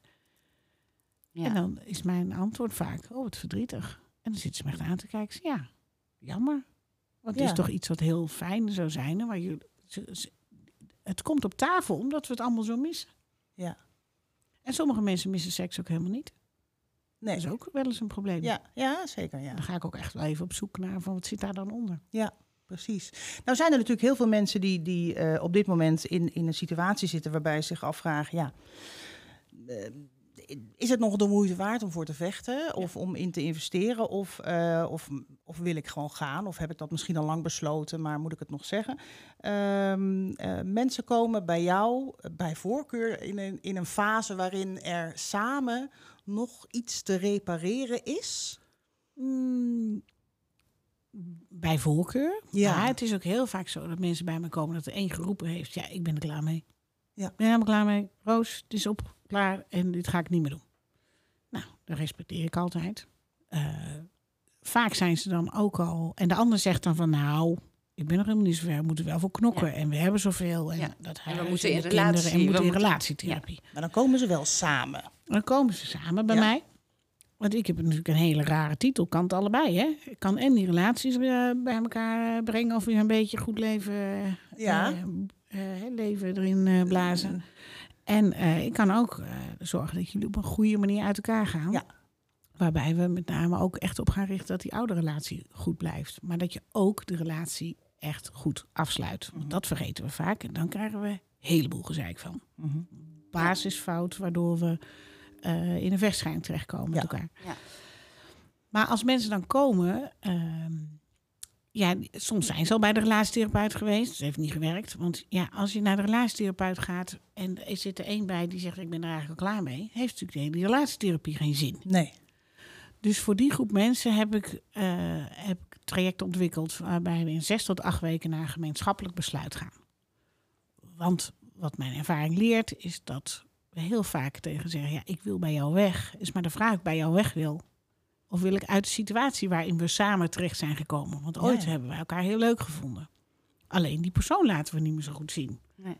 Ja. En dan is mijn antwoord vaak, oh wat verdrietig. En dan zitten ze me echt aan te kijken. Ja, jammer. Want het is toch iets wat heel fijn zou zijn. Maar je, het komt op tafel omdat we het allemaal zo missen. Ja. En sommige mensen missen seks ook helemaal niet. Nee. Dat is ook wel eens een probleem. Ja, ja zeker. Ja. Dan ga ik ook echt wel even op zoek naar van wat zit daar dan onder. Ja, precies. Nou zijn er natuurlijk heel veel mensen die, die uh, op dit moment in, in een situatie zitten waarbij ze zich afvragen, ja, uh, is het nog de moeite waard om voor te vechten of om in te investeren? Of, uh, of, of wil ik gewoon gaan? Of heb ik dat misschien al lang besloten, maar moet ik het nog zeggen? Uh, mensen komen bij jou bij voorkeur in een, in een fase waarin er samen nog iets te repareren is? Mm, bij voorkeur. Ja. Maar het is ook heel vaak zo dat mensen bij me komen dat er één geroepen heeft. Ja, ik ben er klaar mee. Ja. Ik ben helemaal klaar mee. Roos, het is op, klaar en dit ga ik niet meer doen. Nou, dat respecteer ik altijd. Uh, vaak zijn ze dan ook al... En de ander zegt dan van nou, ik ben nog helemaal niet zover. We moeten wel voor knokken. En we hebben zoveel. En, dat en we moeten in relatie. En we moeten in relatietherapie. Maar dan komen ze wel samen. Dan komen ze samen bij mij. Want ik heb natuurlijk een hele rare titel. Kan het allebei, hè? Ik kan en die relaties uh, bij elkaar brengen... of weer een beetje goed leven, ja. Uh, leven erin blazen. En ik kan ook zorgen dat jullie op een goede manier uit elkaar gaan. Ja. Waarbij we met name ook echt op gaan richten dat die oude relatie goed blijft. Maar dat je ook de relatie echt goed afsluit. Want mhm. dat vergeten we vaak en dan krijgen we een heleboel gezeik van. Mhm. Basisfout, waardoor we uh, in een vechtscheiding terechtkomen met elkaar. Ja. Maar als mensen dan komen, uh, ja, soms zijn ze al bij de relatietherapeut geweest. Dat heeft niet gewerkt. Want ja, als je naar de relatietherapeut gaat en er zit er één bij die zegt ik ben er eigenlijk al klaar mee, heeft natuurlijk die relatietherapie geen zin. Nee. Dus voor die groep mensen heb ik, uh, heb ik traject ontwikkeld waarbij we in zes tot acht weken naar een gemeenschappelijk besluit gaan. Want wat mijn ervaring leert is dat heel vaak tegen zeggen, ja, ik wil bij jou weg. Is maar de vraag of ik bij jou weg wil. Of wil ik uit de situatie waarin we samen terecht zijn gekomen? Want ooit hebben wij elkaar heel leuk gevonden. Alleen die persoon laten we niet meer zo goed zien. Nee.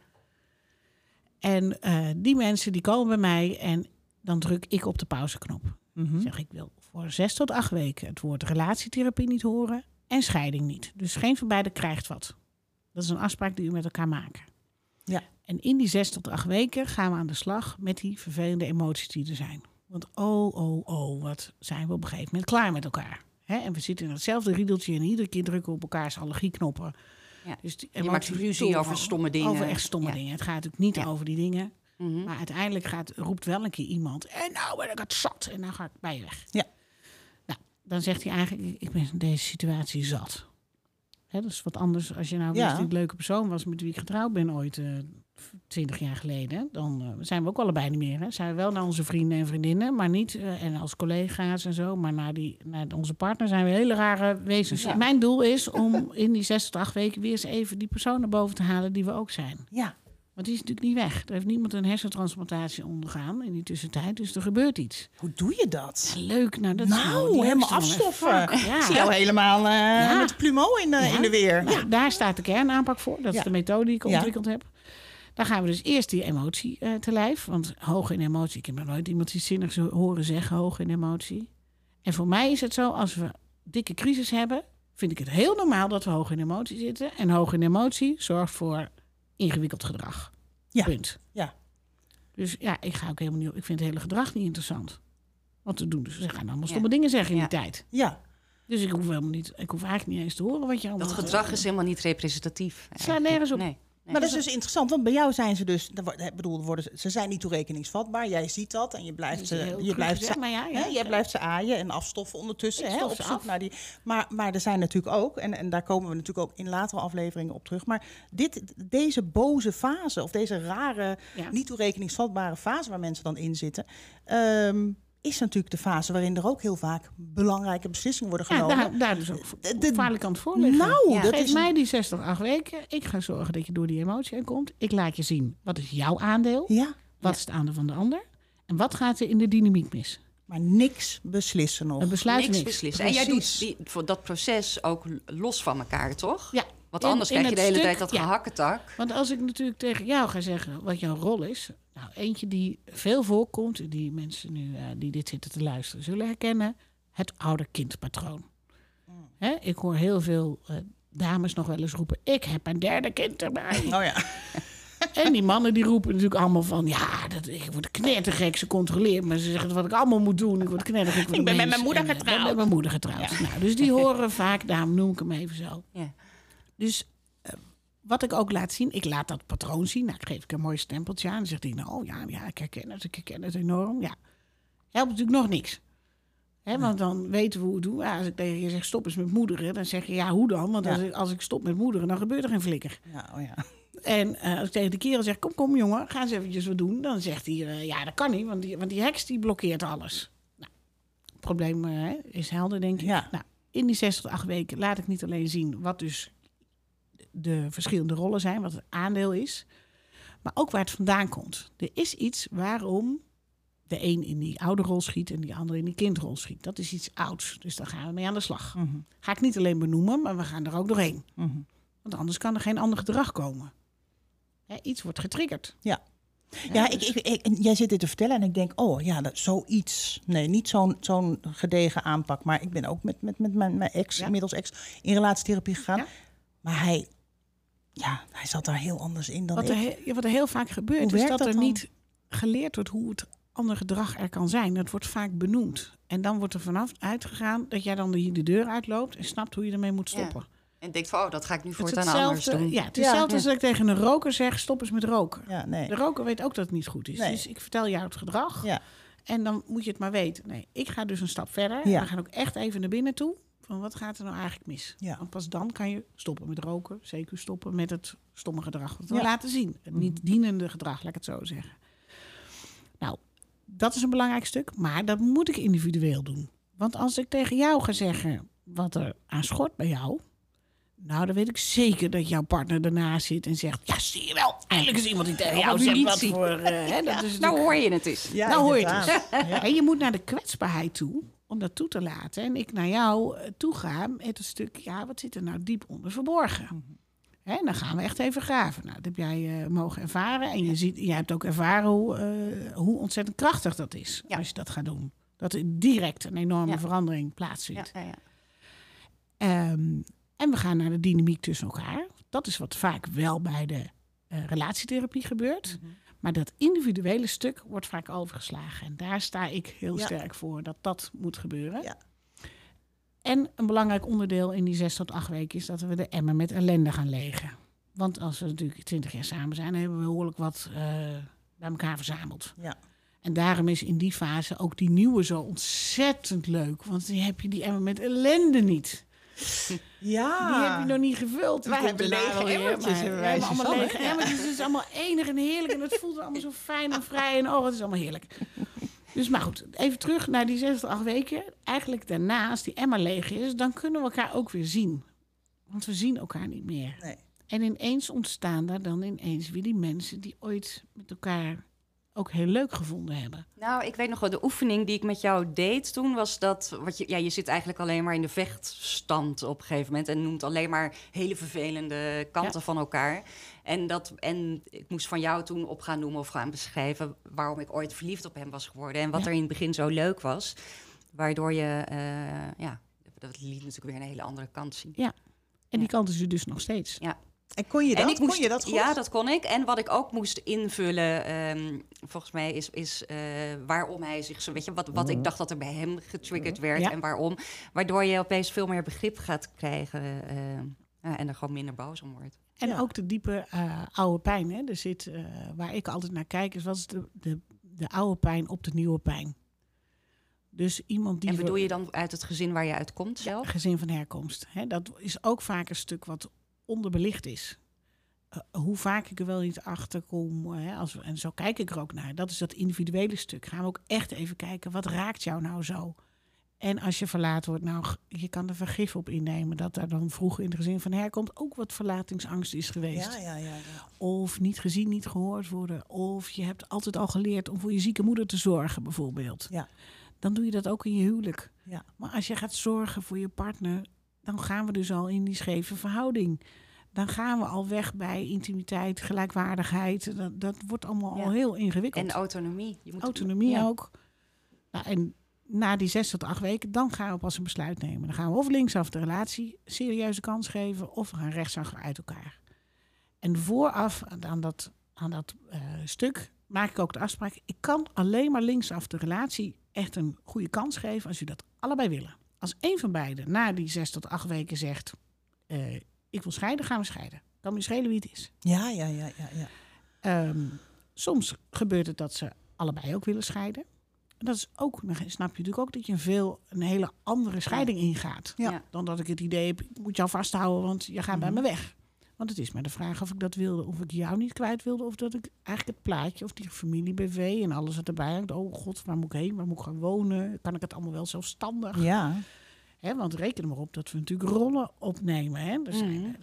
En uh, die mensen die komen bij mij en dan druk ik op de pauzeknop. Mm Zeg ik wil voor zes tot acht weken het woord relatietherapie niet horen en scheiding niet. Dus geen van beiden krijgt wat. Dat is een afspraak die u met elkaar maken. Ja. En in die zes tot acht weken gaan we aan de slag met die vervelende emoties die er zijn. Want oh, oh, oh, wat zijn we op een gegeven moment klaar met elkaar. Hè? En we zitten in hetzelfde riedeltje en iedere keer drukken we op elkaars allergieknoppen. Ja. Dus die je maakt ruzie over stomme dingen. Over echt stomme dingen. Het gaat natuurlijk niet over die dingen. Mhm. Maar uiteindelijk gaat, roept wel een keer iemand... en nou ben ik het zat en dan ga ik bij je weg. Ja. Nou, dan zegt hij eigenlijk... ik ben in deze situatie zat. Hè, dat is wat anders als je nou ja. een leuke persoon was... met wie ik getrouwd ben ooit... Uh, twintig jaar geleden, dan uh, zijn we ook allebei niet meer. Hè. Zijn we wel naar onze vrienden en vriendinnen, maar niet uh, en als collega's en zo, maar naar, die, naar onze partner zijn we hele rare wezens. Mijn doel is om in die zes tot acht weken weer eens even die persoon naar boven te halen die we ook zijn. Ja. Want die is natuurlijk niet weg. Er heeft niemand een hersentransplantatie ondergaan in die tussentijd. Dus er gebeurt iets. Hoe doe je dat? leuk. Nou, dat nou helemaal afstoffen. Ja. Ik zie jou helemaal uh, ja. met plumo in, uh, in de weer. Nou, daar staat de kernaanpak voor. Dat is de methode die ik ontwikkeld heb. Dan gaan we dus eerst die emotie uh, te lijf. Want hoog in emotie. Ik heb nog nooit iemand iets zinnigs horen zeggen, hoog in emotie. En voor mij is het zo, als we dikke crisis hebben... vind ik het heel normaal dat we hoog in emotie zitten. En hoog in emotie zorgt voor ingewikkeld gedrag. Ja. Punt. Ja. Dus ja, ik ga ook helemaal niet. Ik vind het hele gedrag niet interessant. Wat te doen. Dus ze gaan allemaal stomme dingen zeggen in die tijd. Ja. Dus ik hoef helemaal niet. Ik hoef eigenlijk niet eens te horen wat je allemaal. Dat gedrag is helemaal niet representatief. Ja, nergens op. Nee maar dat is dus interessant, want bij jou zijn ze dus, bedoel, worden, ze zijn niet toerekeningsvatbaar. Jij ziet dat en je blijft, ze, je blijft, ze, maar ja, ja, jij blijft ze aaien en afstoffen ondertussen. Hè, op zoek naar die. Maar, maar er zijn natuurlijk ook, en, en daar komen we natuurlijk ook in latere afleveringen op terug. Maar dit, deze boze fase, of deze rare, niet toerekeningsvatbare fase waar mensen dan in zitten. Um, is natuurlijk de fase waarin er ook heel vaak belangrijke beslissingen worden genomen. Ja, daar, daar dus ook aan het voorliggen. Nou, ja. dat Geef is... mij die 60, 8 weken. Ik ga zorgen dat je door die emotie heen komt. Ik laat je zien, wat is jouw aandeel? Ja. Wat is het aandeel van de ander? En wat gaat er in de dynamiek mis? Maar niks beslissen nog. Een besluit niks, beslissen. En jij doet die, voor dat proces ook los van elkaar, toch? Ja. Want anders krijg je de hele tijd dat ja. gehakketak. Want als ik natuurlijk tegen jou ga zeggen wat jouw rol is, nou, eentje die veel voorkomt, die mensen nu uh, die dit zitten te luisteren zullen herkennen, het ouder-kindpatroon. Mm. Ik hoor heel veel uh, dames nog wel eens roepen: Ik heb een derde kind erbij. Oh ja. En die mannen die roepen natuurlijk allemaal van... ja, dat, ik word knettergek, ze controleert maar Ze zeggen wat ik allemaal moet doen. Ik word knettergek. Ik ben met mijn moeder getrouwd. Ik ben met mijn moeder getrouwd. Ja. Nou, dus die horen vaak, daarom noem ik hem even zo. Ja. Dus wat ik ook laat zien, ik laat dat patroon zien. Nou, geef ik een mooi stempeltje aan. Dan zegt hij, nou oh, ja, ja, ik herken het, ik herken het enorm. Ja, helpt natuurlijk nog niks. He, want dan weten we hoe het doen. als ik tegen je zeg stop eens met moederen, dan zeg je ja, hoe dan? Want als, ik, als ik stop met moederen, dan gebeurt er geen flikker. Ja, oh ja. En uh, als ik tegen de kerel zeg, kom, kom jongen, ga eens eventjes wat doen. Dan zegt hij, uh, ja, dat kan niet, want die, want die heks die blokkeert alles. Nou, het probleem uh, is helder, denk ik. Ja. Nou, in die 60 tot 8 weken laat ik niet alleen zien wat dus de verschillende rollen zijn, wat het aandeel is, maar ook waar het vandaan komt. Er is iets waarom de een in die oude rol schiet en die andere in die kindrol schiet. Dat is iets ouds, dus daar gaan we mee aan de slag. Mhm. Ga ik niet alleen benoemen, maar we gaan er ook doorheen. Mhm. Want anders kan er geen ander gedrag komen. iets wordt getriggerd. Ja. Ja, ik, ik, ik, jij zit dit te vertellen en ik denk, oh ja, dat, zoiets. Nee, niet zo'n zo'n gedegen aanpak. Maar ik ben ook met, met, met mijn, mijn ex, inmiddels ex, in relatietherapie gegaan. Maar hij ja, hij zat daar heel anders in dan wat ik. Er, wat er heel vaak gebeurt, is dat, er niet geleerd wordt hoe het andere gedrag er kan zijn. Dat wordt vaak benoemd. En dan wordt er vanaf uitgegaan dat jij dan hier de deur uitloopt en snapt hoe je ermee moet stoppen. En denkt van, oh, dat ga ik nu voortaan anders doen. Ja, het is hetzelfde als dat ik tegen een roker zeg, stop eens met roken. Ja, nee. De roker weet ook dat het niet goed is. Dus ik vertel jou het gedrag. Ja. En dan moet je het maar weten. Nee, ik ga dus een stap verder. We gaan ook echt even naar binnen toe van wat gaat er nou eigenlijk mis. Ja. Want pas dan kan je stoppen met roken, zeker stoppen met het stomme gedrag wat we laten zien. Het niet mhm. dienende gedrag, laat ik het zo zeggen. Nou, dat is een belangrijk stuk, maar dat moet ik individueel doen. Want als ik tegen jou ga zeggen wat er aan schort bij jou, nou, dan weet ik zeker dat jouw partner ernaast zit en zegt: Ja, zie je wel, eindelijk is iemand die tegen jou zegt wat voor. Uh, hè, dat is nou hoor je het eens. Ja, nou hoor je het eens. En je moet naar de kwetsbaarheid toe om dat toe te laten. En ik naar jou eh, toe ga met een stuk, ja, wat zit er nou diep onder verborgen? Mhm. Hè, dan gaan we echt even graven. Nou, dat heb jij uh, mogen ervaren. En je ziet, jij hebt ook ervaren hoe, hoe ontzettend krachtig dat is als je dat gaat doen. Dat er direct een enorme verandering plaatsvindt. Um, en we gaan naar de dynamiek tussen elkaar. Dat is wat vaak wel bij de uh, relatietherapie gebeurt. Mhm. Maar dat individuele stuk wordt vaak overgeslagen. En daar sta ik heel sterk voor dat dat moet gebeuren. Ja. En een belangrijk onderdeel in die zes tot acht weken is dat we de emmer met ellende gaan legen. Want als we natuurlijk twintig jaar samen zijn, hebben we behoorlijk wat uh, bij elkaar verzameld. Ja. En daarom is in die fase ook die nieuwe zo ontzettend leuk. Want dan heb je die emmer met ellende niet. Ja. Die heb je nog niet gevuld. Wij hebben lege emmertjes. We hebben allemaal lege emmertjes. Het is allemaal enig en heerlijk. En het voelt allemaal zo fijn en vrij. En oh, het is allemaal heerlijk. Dus maar goed, even terug naar die 6 acht weken. Eigenlijk daarna, als die emmer leeg is, dan kunnen we elkaar ook weer zien. Want we zien elkaar niet meer. Nee. En ineens ontstaan daar dan ineens weer die mensen die ooit met elkaar ook heel leuk gevonden hebben. Nou, ik weet nog wel, de oefening die ik met jou deed toen was dat, wat je, ja, je zit eigenlijk alleen maar in de vechtstand op een gegeven moment en noemt alleen maar hele vervelende kanten van elkaar. En, dat, en ik moest van jou toen op gaan noemen of gaan beschrijven waarom ik ooit verliefd op hem was geworden en wat er in het begin zo leuk was, waardoor je, uh, ja, dat liet natuurlijk weer een hele andere kant zien. Ja, en die kant is er dus nog steeds. Ja. En kon je dat? kon je dat goed? Ja, dat kon ik. En wat ik ook moest invullen, ehm, volgens mij, is, is uh, waarom hij zich zo... Weet je, wat, wat ik dacht dat er bij hem getriggerd werd en waarom. Waardoor je opeens veel meer begrip gaat krijgen uh, en er gewoon minder boos om wordt. En ook de diepe uh, oude pijn. Hè? Er zit, waar ik altijd naar kijk, is wat is de, de, de oude pijn op de nieuwe pijn. Dus iemand die. En bedoel je dan uit het gezin waar je uitkomt zelf? gezin van herkomst. Hè? Dat is ook vaak een stuk wat onderbelicht is. Uh, hoe vaak ik er wel niet achter kom. Hè, als en zo kijk ik er ook naar. Dat is dat individuele stuk. Gaan we ook echt even kijken, wat raakt jou nou zo? En als je verlaten wordt, nou, je kan er vergif op innemen dat daar dan vroeger in het gezin van herkomt ook wat verlatingsangst is geweest. Ja, ja, ja, ja, Of niet gezien, niet gehoord worden. Of je hebt altijd al geleerd om voor je zieke moeder te zorgen, bijvoorbeeld. Ja. Dan doe je dat ook in je huwelijk. Ja. Maar als je gaat zorgen voor je partner, dan gaan we dus al in die scheve verhouding. Dan gaan we al weg bij intimiteit, gelijkwaardigheid. Dat, dat wordt allemaal al heel ingewikkeld. En autonomie. Je moet autonomie ook. Nou, en na die zes tot acht weken, dan gaan we pas een besluit nemen. Dan gaan we of linksaf de relatie serieuze kans geven, of we gaan rechtsaf uit elkaar. En vooraf aan dat, aan dat uh, stuk maak ik ook de afspraak: ik kan alleen maar linksaf de relatie echt een goede kans geven als u dat allebei willen. Als een van beiden na die zes tot acht weken zegt: uh, Ik wil scheiden, gaan we scheiden. Kan me schelen wie het is. Ja, ja, ja, ja. ja. Um, soms gebeurt het dat ze allebei ook willen scheiden. En dat is ook, dan snap je natuurlijk ook dat je een veel een hele andere scheiding ingaat. Ja. Dan dat ik het idee heb, ik moet jou vasthouden, want je gaat bij mhm. me weg. Want het is maar de vraag of ik dat wilde, of ik jou niet kwijt wilde, of dat ik eigenlijk het plaatje of die familie BV en alles wat erbij hangt. Oh god, waar moet ik heen? Waar moet ik gaan wonen? Kan ik het allemaal wel zelfstandig? Ja. Hè, want reken maar op dat we natuurlijk rollen opnemen. Hè? Er zijn, mm.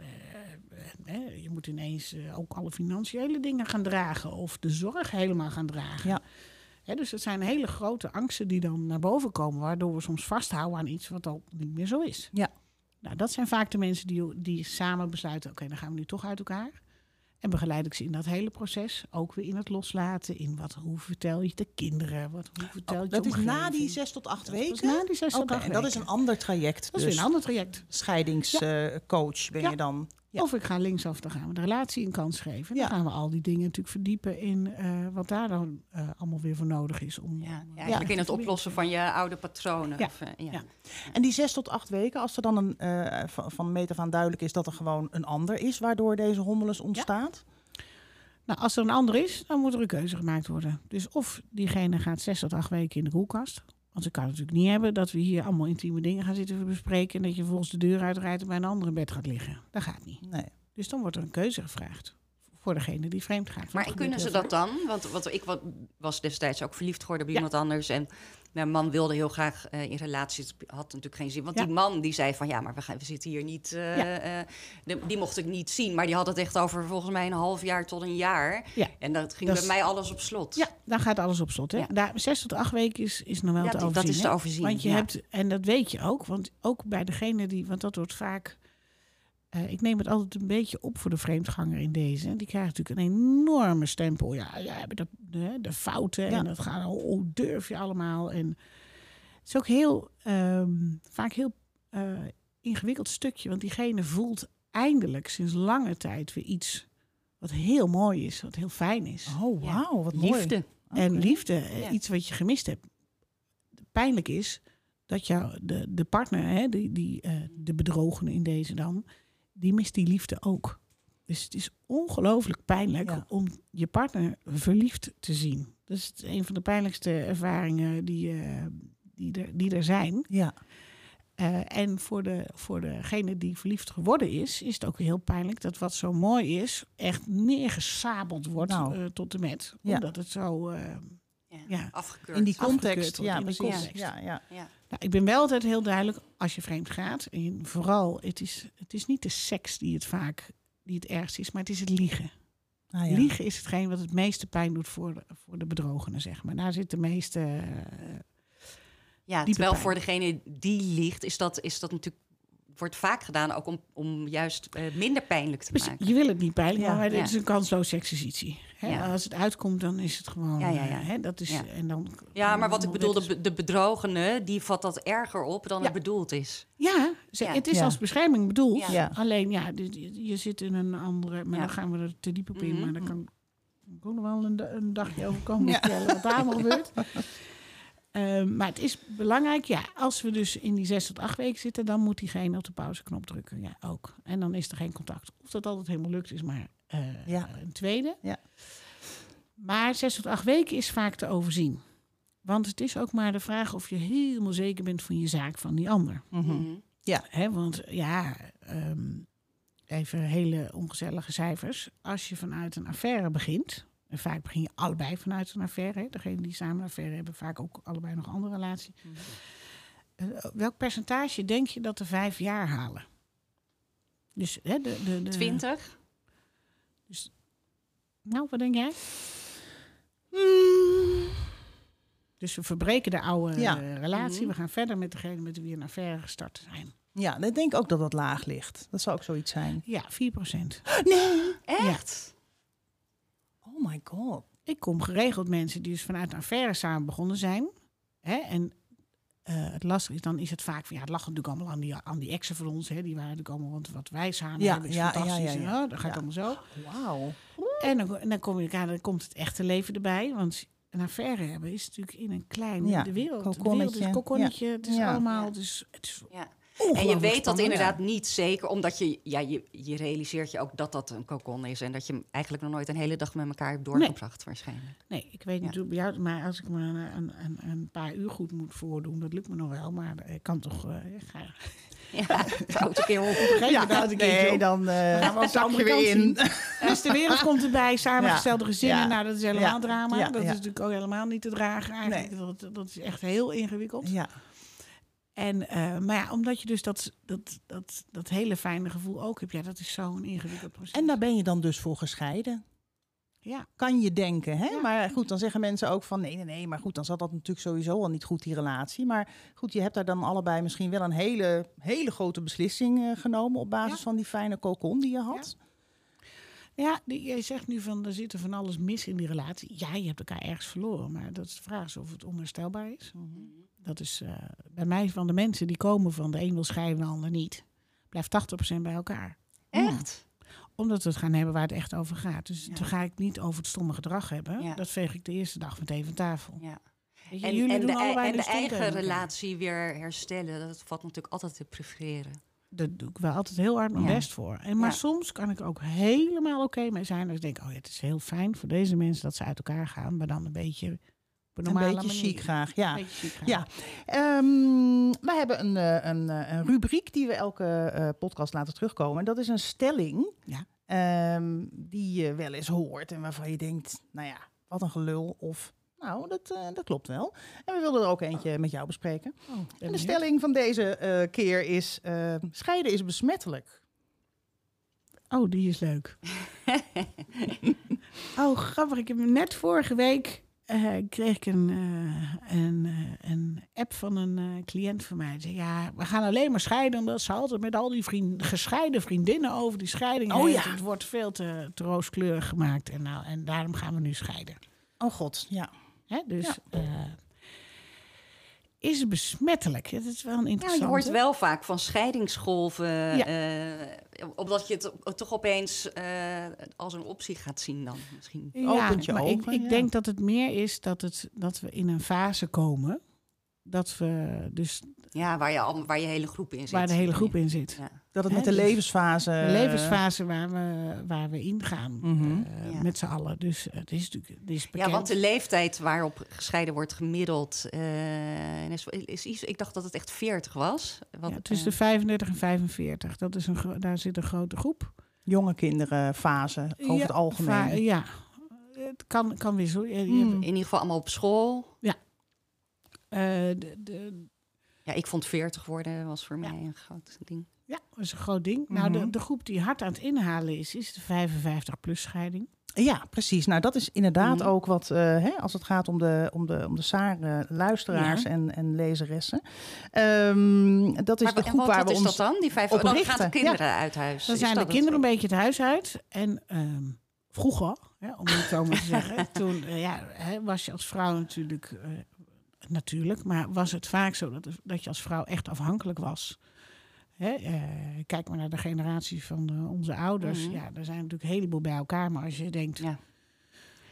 je moet ineens eh, ook alle financiële dingen gaan dragen of de zorg helemaal gaan dragen. Ja. Hè, dus het zijn hele grote angsten die dan naar boven komen, waardoor we soms vasthouden aan iets wat al niet meer zo is. Ja. Nou, dat zijn vaak de mensen die, die samen besluiten: oké, dan gaan we nu toch uit elkaar. En begeleid ik ze in dat hele proces. Ook weer in het loslaten. In wat, hoe vertel je de kinderen? Wat, hoe vertel je oh, dat is na die zes tot acht weken? na die zes tot acht weken. En dat is een ander traject. Dat is dus. een ander traject. Scheidingscoach ben je dan. Of ik ga linksaf, dan gaan we de relatie een kans geven. Dan gaan we al die dingen natuurlijk verdiepen in uh, wat daar dan uh, allemaal weer voor nodig is. Om, ja, ja, eigenlijk in het oplossen van je oude patronen. Of, uh, ja. En die zes tot acht weken, als er dan een, van, van meet af aan duidelijk is dat er gewoon een ander is waardoor deze hommeles ontstaat? Nou, als er een ander is, dan moet er een keuze gemaakt worden. Dus of diegene gaat zes tot acht weken in de koelkast, Want ik kan natuurlijk niet hebben dat we hier allemaal intieme dingen gaan zitten bespreken. En dat je volgens de deur uitrijdt en bij een andere bed gaat liggen. Dat gaat niet. Nee. Dus dan wordt er een keuze gevraagd voor degene die vreemd gaat. Maar kunnen ze dat dan? Want, want ik was destijds ook verliefd geworden op iemand anders. En mijn man wilde heel graag uh, in relatie. had natuurlijk geen zin. Want die man die zei van ja, maar we, gaan, we zitten hier niet. Uh, uh, die mocht ik niet zien. Maar die had het echt over volgens mij een half jaar tot een jaar. Ja. En dat ging bij mij alles op slot. Ja, dan gaat alles op slot. Hè? Ja. Daar, zes tot acht weken is, is nog wel te overzien. Dat is te overzien. Want je hebt, en dat weet je ook. Want ook bij degene die. Want dat wordt vaak uh, ik neem het altijd een beetje op voor de vreemdganger in deze. Die krijgt natuurlijk een enorme stempel. Ja, ja hebben de, de, de fouten ja. en dat gaat, oh, oh, durf je allemaal. En het is ook heel, um, vaak heel uh, ingewikkeld stukje, want diegene voelt eindelijk sinds lange tijd weer iets wat heel mooi is, wat heel fijn is. Oh, wauw, wat liefde. Mooi. En liefde, ja. iets wat je gemist hebt. Pijnlijk is dat jou, de, de partner, hè, die, die, uh, de bedrogene in deze dan, die mist die liefde ook. Dus het is ongelooflijk pijnlijk ja. om je partner verliefd te zien. Dat is een van de pijnlijkste ervaringen die, uh, die, er, die er zijn. Ja. Uh, en voor, de, voor degene die verliefd geworden is, is het ook heel pijnlijk dat wat zo mooi is, echt neergesabeld wordt nou. uh, tot de met. Ja. Omdat het zo. ja, ja, afgekeurd. In die context. Ja, in precies. Context. Ja, ja. Ja. Nou, ik ben wel altijd heel duidelijk, als je vreemd gaat, en vooral, het is, het is niet de seks die het vaak die het ergst is, maar het is het liegen. Ah, ja. Liegen is hetgeen wat het meeste pijn doet voor de, voor de bedrogenen, zeg maar. Daar zit de meeste. Uh, ja, terwijl pijn. voor degene die liegt, is dat, is dat natuurlijk wordt vaak gedaan ook om, om juist uh, minder pijnlijk te maken. Je wil het niet pijnlijk, ja. maar het ja. is een kansloze exercitie. Ja. Als het uitkomt, dan is het gewoon. Ja, ja, ja. Hè, dat is, En dan, ja maar wat ik bedoel, de, de bedrogene, die vat dat erger op dan het bedoeld is. Ja, ze, het is als bescherming bedoeld. Alleen ja, je, je zit in een andere. Maar dan gaan we er te diep op in. Mm -hmm. Maar dan kan ik ook nog wel een, een dagje overkomen vertellen wat daar allemaal gebeurt. Uh, maar het is belangrijk, ja, als we dus in die zes tot acht weken zitten, dan moet diegene op de pauzeknop drukken. Ja, ook. En dan is er geen contact. Of dat altijd helemaal lukt, is maar uh, ja. een tweede. Ja. Maar zes tot acht weken is vaak te overzien. Want het is ook maar de vraag of je helemaal zeker bent van je zaak van die ander. Mm -hmm. Ja. Hè, want ja, um, even hele ongezellige cijfers. Als je vanuit een affaire begint, en vaak begin je allebei vanuit een affaire. Degene die samen een affaire hebben, vaak ook allebei nog een andere relatie. Mm -hmm. uh, welk percentage denk je dat de vijf jaar halen? Dus hè, de, de, de, 20? Dus, nou, wat denk jij? Mm. Dus we verbreken de oude ja. uh, relatie. Mm -hmm. We gaan verder met degene met wie een affaire gestart zijn. Ja, ik denk ook dat dat laag ligt. Dat zou ook zoiets zijn. Ja, 4 procent. Nee, echt? Ja. Oh my god. Ik kom geregeld mensen die dus vanuit een affaire samen begonnen zijn. Hè, en uh, het lastige is, dan is het vaak van ja, het lag natuurlijk allemaal aan die, aan die exen van ons. Hè, die waren natuurlijk allemaal, want wat wij samen ja, hebben is ja, fantastisch. Ja, ja, ja. dat gaat ja. allemaal zo. Wauw. En dan, en dan, kom je, dan komt het echte leven erbij. Want een affaire hebben is natuurlijk in een klein ja, de wereld. kokonnetje. De wereld is kokonnetje. Ja. Het is Ja. allemaal. Is, het is Ja. En je weet dat inderdaad niet zeker, omdat je, ja, je, je realiseert je ook dat dat een kokon is. En dat je eigenlijk nog nooit een hele dag met elkaar hebt doorgebracht, waarschijnlijk. Nee, ik weet Ja. natuurlijk bij jou, maar als ik me een, een, een, een paar uur goed moet voordoen, dat lukt me nog wel. Maar ik kan toch. Uh, ga, Ja, foute keer op. ja, Ja, nee, dan eh gaan we andere weer kant in. Dus de wereld komt erbij, samengestelde gezinnen. Ja. Nou, dat is helemaal Ja. drama. Ja. Dat is Ja. natuurlijk ook helemaal niet te dragen. Eigenlijk. Nee. Dat, dat is echt heel ingewikkeld. Ja. En, eh, maar ja, omdat je dus dat, dat, dat, dat hele fijne gevoel ook hebt. Ja, dat is zo'n ingewikkeld proces. En daar ben je dan dus voor gescheiden. ja, Kan je denken, hè? Ja. Maar goed, dan zeggen mensen ook van nee, nee, nee. Maar goed, dan zat dat natuurlijk sowieso al niet goed, die relatie. Maar goed, je hebt daar dan allebei misschien wel een hele, hele grote beslissing eh, genomen op basis Ja. van die fijne cocon die je had. ja jij zegt nu van er zit er van alles mis in die relatie. Ja, je hebt elkaar ergens verloren. Maar dat is de vraag is of het onherstelbaar is. Dat is eh, bij mij van de mensen die komen van de een wil scheiden, de ander niet. Blijft 80% bij elkaar. Echt? Omdat we het gaan hebben waar het echt over gaat. Dus Ja. dan ga ik niet over het stomme gedrag hebben. Ja. Dat veeg ik de eerste dag meteen van tafel. Ja. Je, En, jullie en doen de, allebei en de eigen relatie weer herstellen, dat valt natuurlijk altijd te prefereren. Daar doe ik wel altijd heel hard mijn best voor. En, maar soms kan ik ook helemaal oké mee zijn. Als ik denk, oh ja, het is heel fijn voor deze mensen dat ze uit elkaar gaan. Maar dan een beetje een, beetje manier. chic graag, ja. Beetje chic graag. Ja, um, we hebben een, uh, een, een, rubriek die we elke uh, podcast laten terugkomen. En dat is een stelling ja. um, die je wel eens hoort en waarvan je denkt, nou ja, wat een gelul of nou, dat, uh, dat klopt wel. En we wilden er ook eentje met jou bespreken. Oh, en de stelling van deze uh, keer is: uh, scheiden is besmettelijk. Oh, die is leuk. oh, grappig. Ik heb net vorige week uh, kreeg ik een, een, een app van een cliënt van mij. Zei, ja, we gaan alleen maar scheiden omdat ze altijd met al die vriend, gescheiden vriendinnen over die scheiding oh, heeft. Ja. Het wordt veel te, te rooskleurig gemaakt en, nou, en daarom gaan we nu scheiden. Oh god, ja. Hè? Dus ja. Is het besmettelijk? Dat is wel een interessant. Ja, je hoort wel vaak van scheidingsgolven, ja. uh, omdat je het toch opeens uh, als een optie gaat zien dan misschien. Ja, Opentje maar open, ik, ik denk dat het meer is dat, het, dat we in een fase komen dat we dus ja waar je al waar je hele groep in zit waar de hele groep in zit ja. dat het met de levensfase de levensfase waar we waar we ingaan Mhm. mm -hmm. uh, ja. met z'n allen dus het uh, is natuurlijk het is bekend. ja want de leeftijd waarop gescheiden wordt gemiddeld uh, is, is, is, ik dacht dat het echt 40 was ja, tussen de 35 en 45 dat is een daar zit een grote groep jonge kinderen fase over het algemeen ja het kan kan wisselen mm. in ieder geval allemaal op school ja de, de, ja, ik vond 40 worden was voor ja. mij een groot ding. Ja, dat is een groot ding. Mm -hmm. Nou, de, de groep die hard aan het inhalen is, is de 55-plus scheiding. Ja, precies. Nou, dat is inderdaad mm. ook wat, uh, hè, als het gaat om de, om de, om de SAR-luisteraars ja. en, en lezeressen. Um, dat is maar, de groep waar we is ons dat dan? Die vijf, op dan gaan de kinderen ja. uit huis. Dan zijn de kinderen een beetje het huis uit. En um, vroeger, hè, om het zo maar te zeggen, toen uh, ja, hè, was je als vrouw natuurlijk... Uh, natuurlijk, maar was het vaak zo dat, dat je als vrouw echt afhankelijk was. Hè? Uh, kijk maar naar de generatie van de, onze ouders. Mhm. Mm -hmm. Ja, er zijn natuurlijk een heleboel bij elkaar. Maar als je denkt, ja.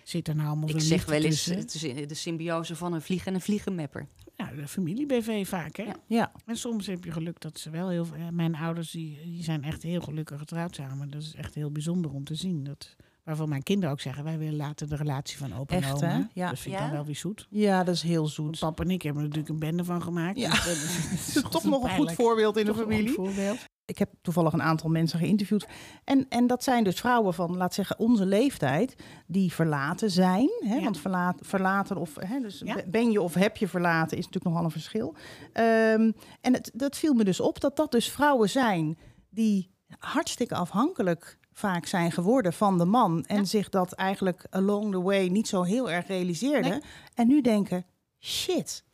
zit er nou allemaal Ik zeg wel eens, het is de symbiose van een vlieg en een vliegenmepper. Ja, de familie-BV vaak, hè? Ja. ja. En soms heb je geluk dat ze wel heel... Mijn ouders, die, die zijn echt heel gelukkig getrouwd samen. Dat is echt heel bijzonder om te zien. Dat, waarvan mijn kinderen ook zeggen, wij willen later de relatie van opa en Echt, oma. hè? Ja. Dat vind ik Ja? dan wel weer zoet. Ja, dat is heel zoet. Papa en ik hebben er natuurlijk een bende van gemaakt. Ja. Dus dat is, Toch nog een goed voorbeeld in de Toch een familie. voorbeeld. Ik heb toevallig een aantal mensen geïnterviewd. En, en dat zijn dus vrouwen van, laat zeggen, onze leeftijd. Die verlaten zijn. Hè? Ja. Want verlaat, verlaten of... Hè, dus Ja. ben je of heb je verlaten is natuurlijk nogal een verschil. Ehm, en het, dat viel me dus op dat dat dus vrouwen zijn... die hartstikke afhankelijk vaak zijn geworden van de man. En Ja. zich dat eigenlijk along the way niet zo heel erg realiseerden. Nee. En nu denken, shit...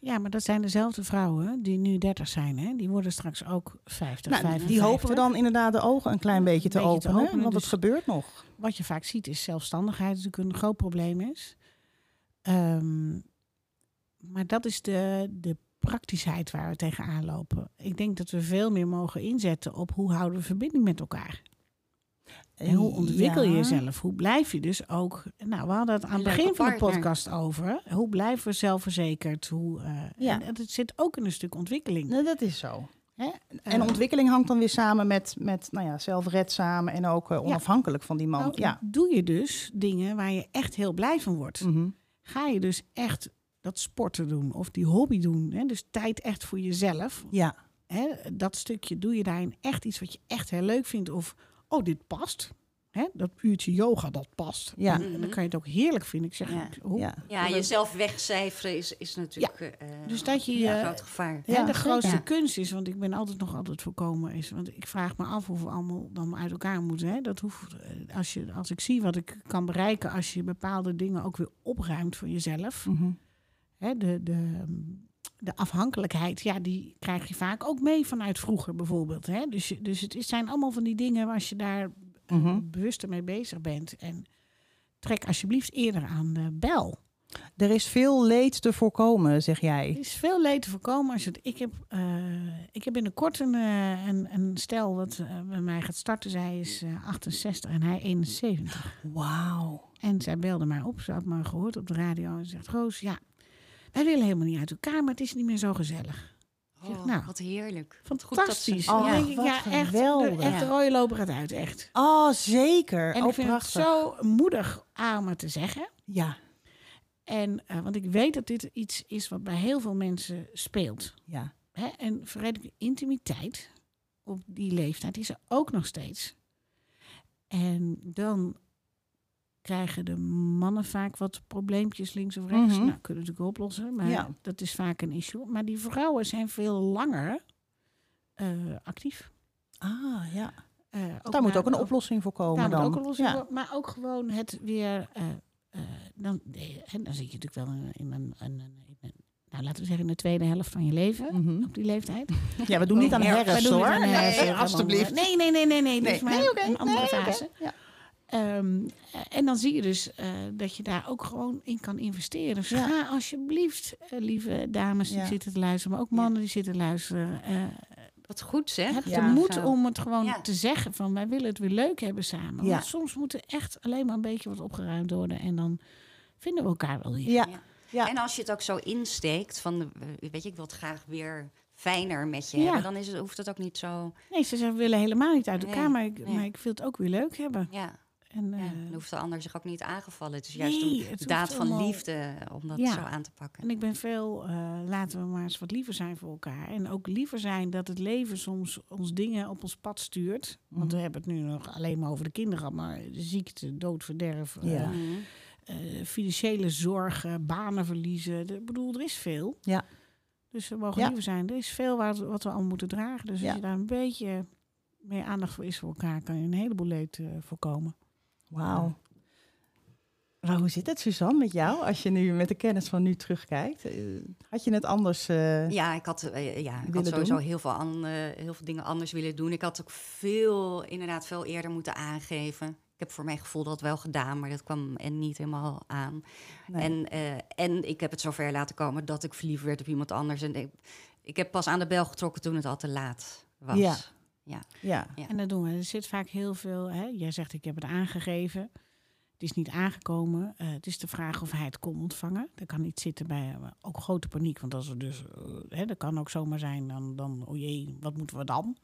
Ja, maar dat zijn dezelfde vrouwen die nu 30 zijn. Hè? Die worden straks ook 50, Nou, 55. die hopen we dan inderdaad de ogen een klein beetje te openen, want het dus- gebeurt nog. Wat je vaak ziet is zelfstandigheid natuurlijk een groot probleem is. Ehm, maar dat is de, de praktischheid waar we tegenaan lopen. Ik denk dat we veel meer mogen inzetten op hoe houden we verbinding met elkaar. En hoe ontwikkel je Ja. jezelf? Hoe blijf je dus ook... Nou, we hadden het aan het begin van de podcast over. Hoe blijven we zelfverzekerd? Hoe, eh, Ja. en het zit ook in een stuk ontwikkeling. Nee, dat is zo. Hè? En Eh, ontwikkeling hangt dan weer samen met, met nou ja, zelfredzaam en ook eh, onafhankelijk van die man. nou, ja. Doe je dus dingen waar je echt heel blij van wordt. Mhm. ga je dus echt dat sporten doen of die hobby doen. Hè? Dus tijd echt voor jezelf. ja. Hè? Dat stukje doe je daarin echt iets wat je echt heel leuk vindt. Of, oh, dit past. Hè? Dat uurtje yoga, dat past. Ja. En dan kan je het ook heerlijk vinden. Ik zeg, Ja. hoe- Ja. Ja, jezelf wegcijferen is, is natuurlijk eh, Dus dat je een je- groot gevaar. Hè, Ja, de grootste kunst is, want ik ben altijd nog altijd voorkomen, is, want ik vraag me af of we allemaal dan uit elkaar moeten. Hè? Dat hoeft, eh, als, je, als ik zie wat ik kan bereiken, als je bepaalde dingen ook weer opruimt voor jezelf. Mhm. Hè, de, de, de afhankelijkheid, ja, die krijg je vaak ook mee vanuit vroeger bijvoorbeeld. Hè? Dus, dus het is- zijn allemaal van die dingen als je daar eh, Mhm. bewuster mee bezig bent. En trek alsjeblieft eerder aan de bel. Er is veel leed te voorkomen, zeg Er jij. is veel leed te voorkomen. Als het, ik, heb, eh, ik heb binnenkort een, eh, een, een stel wat eh, bij mij gaat starten. Zij is eh, 68 en hij 71. Wauw. En zij belde mij op. Ze had me gehoord op de radio. En ze zegt, Roos, ja, wij willen helemaal niet uit elkaar, maar het is niet meer zo gezellig. Oh, nou, wat heerlijk. Fantastisch. ze- Dan Oh, denk ik, wat ja, echt, geweldig. echt de Ja. rode loper gaat uit, echt. Oh, zeker. En oh, ik vind prachtig. het zo moedig aan om het te zeggen. Ja. En, uh, want ik weet dat dit iets is wat bij heel veel mensen speelt. Ja. Hè? En verredelijke intimiteit op die leeftijd is er ook nog steeds. En dan krijgen de mannen vaak wat probleempjes links of rechts. Mhm. Nou, kunnen natuurlijk oplossen, maar Ja. dat is vaak een issue. Maar die vrouwen zijn veel langer eh, actief. Ah, ja. Eh, Daar moet ook een oplossing voor komen daar dan. moet ook een oplossing ja. voor, maar ook gewoon het weer. eh, dan, nee, hè, dan zit je natuurlijk wel in, in een, een, een- in een- nou, laten we zeggen, in de tweede helft van je leven. Mhm. Op die leeftijd. Ja, we doen niet aan Wij herfst hoor. aan herfst, nee, Nee, nee, nee, nee, nee. Nee, nee, oké. een andere Nee. Ja. Ehm, eh, en dan zie je dus eh, dat je daar ook gewoon in kan investeren. Dus Ja. ga alsjeblieft, eh, lieve dames die Ja. zitten te luisteren, maar ook mannen die zitten te luisteren. eh, Wat goed zeg. heb Ja. de moed Zo. om het gewoon Ja. te zeggen van wij willen het weer leuk hebben samen. Ja. Want soms moet er echt alleen maar een beetje wat opgeruimd worden en dan vinden we elkaar wel weer. Ja. Ja. Ja. En als je het ook zo insteekt van, weet je, ik wil het graag weer fijner met je Ja. hebben, dan is het, hoeft het ook niet zo. Nee, ze zeggen we willen helemaal niet uit elkaar, Nee, maar, ik, nee. maar ik wil het ook weer leuk hebben. Ja, En, ja. eh, dan hoeft de ander zich ook niet aangevallen. Het is juist Nee, een daad van allemaal- liefde om dat Ja. zo aan te pakken. En ik ben veel, eh, laten we maar eens wat liever zijn voor elkaar. En ook liever zijn dat het leven soms ons dingen op ons pad stuurt. Want Mhm. we hebben het nu nog alleen maar over de kinderen. Maar ziekte, dood, verderf, eh, Ja. Mhm. financiële zorgen, banen verliezen. De- Ik bedoel, er is veel. Ja. Dus we mogen Ja. liever zijn. Er is veel wat, wat we allemaal moeten dragen. Dus Ja. als je daar een beetje meer aandacht voor is voor elkaar... kan je een heleboel leed voorkomen. Wauw. Maar hoe zit het, Suzanne, met jou? Als je nu met de kennis van nu terugkijkt. Eh, Had je het anders... eh, Ja, ik had, eh, ja, ik had sowieso doen? heel veel, an, heel veel dingen anders willen doen. Ik had ook veel, inderdaad, veel eerder moeten aangeven. Ik heb voor mijn gevoel dat wel gedaan, maar dat kwam en niet helemaal aan. nee. En, en ik heb het zover laten komen dat ik verliefd werd op iemand anders. En ik, ik heb pas aan de bel getrokken toen het al te laat was. Ja. Ja. ja. Ja. En dat doen we. Er zit vaak heel veel. Hè? Jij zegt ik heb het aangegeven. Het is niet aangekomen. Eh, het is de vraag of hij het kon ontvangen. Dat kan niet zitten bij eh, ook grote paniek. Want als er dus, eh, hè, dat kan ook zomaar zijn, dan, dan, oh jee, wat moeten we dan?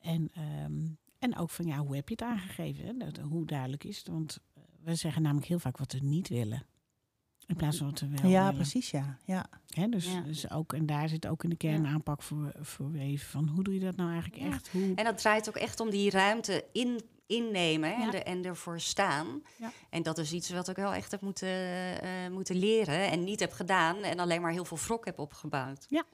En, ehm, en ook van ja, hoe heb je het aangegeven? Hè? Dat, hoe duidelijk is het? Want we zeggen namelijk heel vaak wat we niet willen. In plaats van wat we wel Ja, willen. precies, ja. ja. Hè, dus, Ja. dus ook, en daar zit ook in de kern Ja. aanpak voor, voor weven. Van hoe doe je dat nou eigenlijk Ja. echt? Hoe, En dat draait ook echt om die ruimte in, innemen Ja. en, er, en ervoor staan. Ja. En dat is iets wat ik wel echt heb moeten, eh, moeten leren en niet heb gedaan. En alleen maar heel veel wrok heb opgebouwd. ja.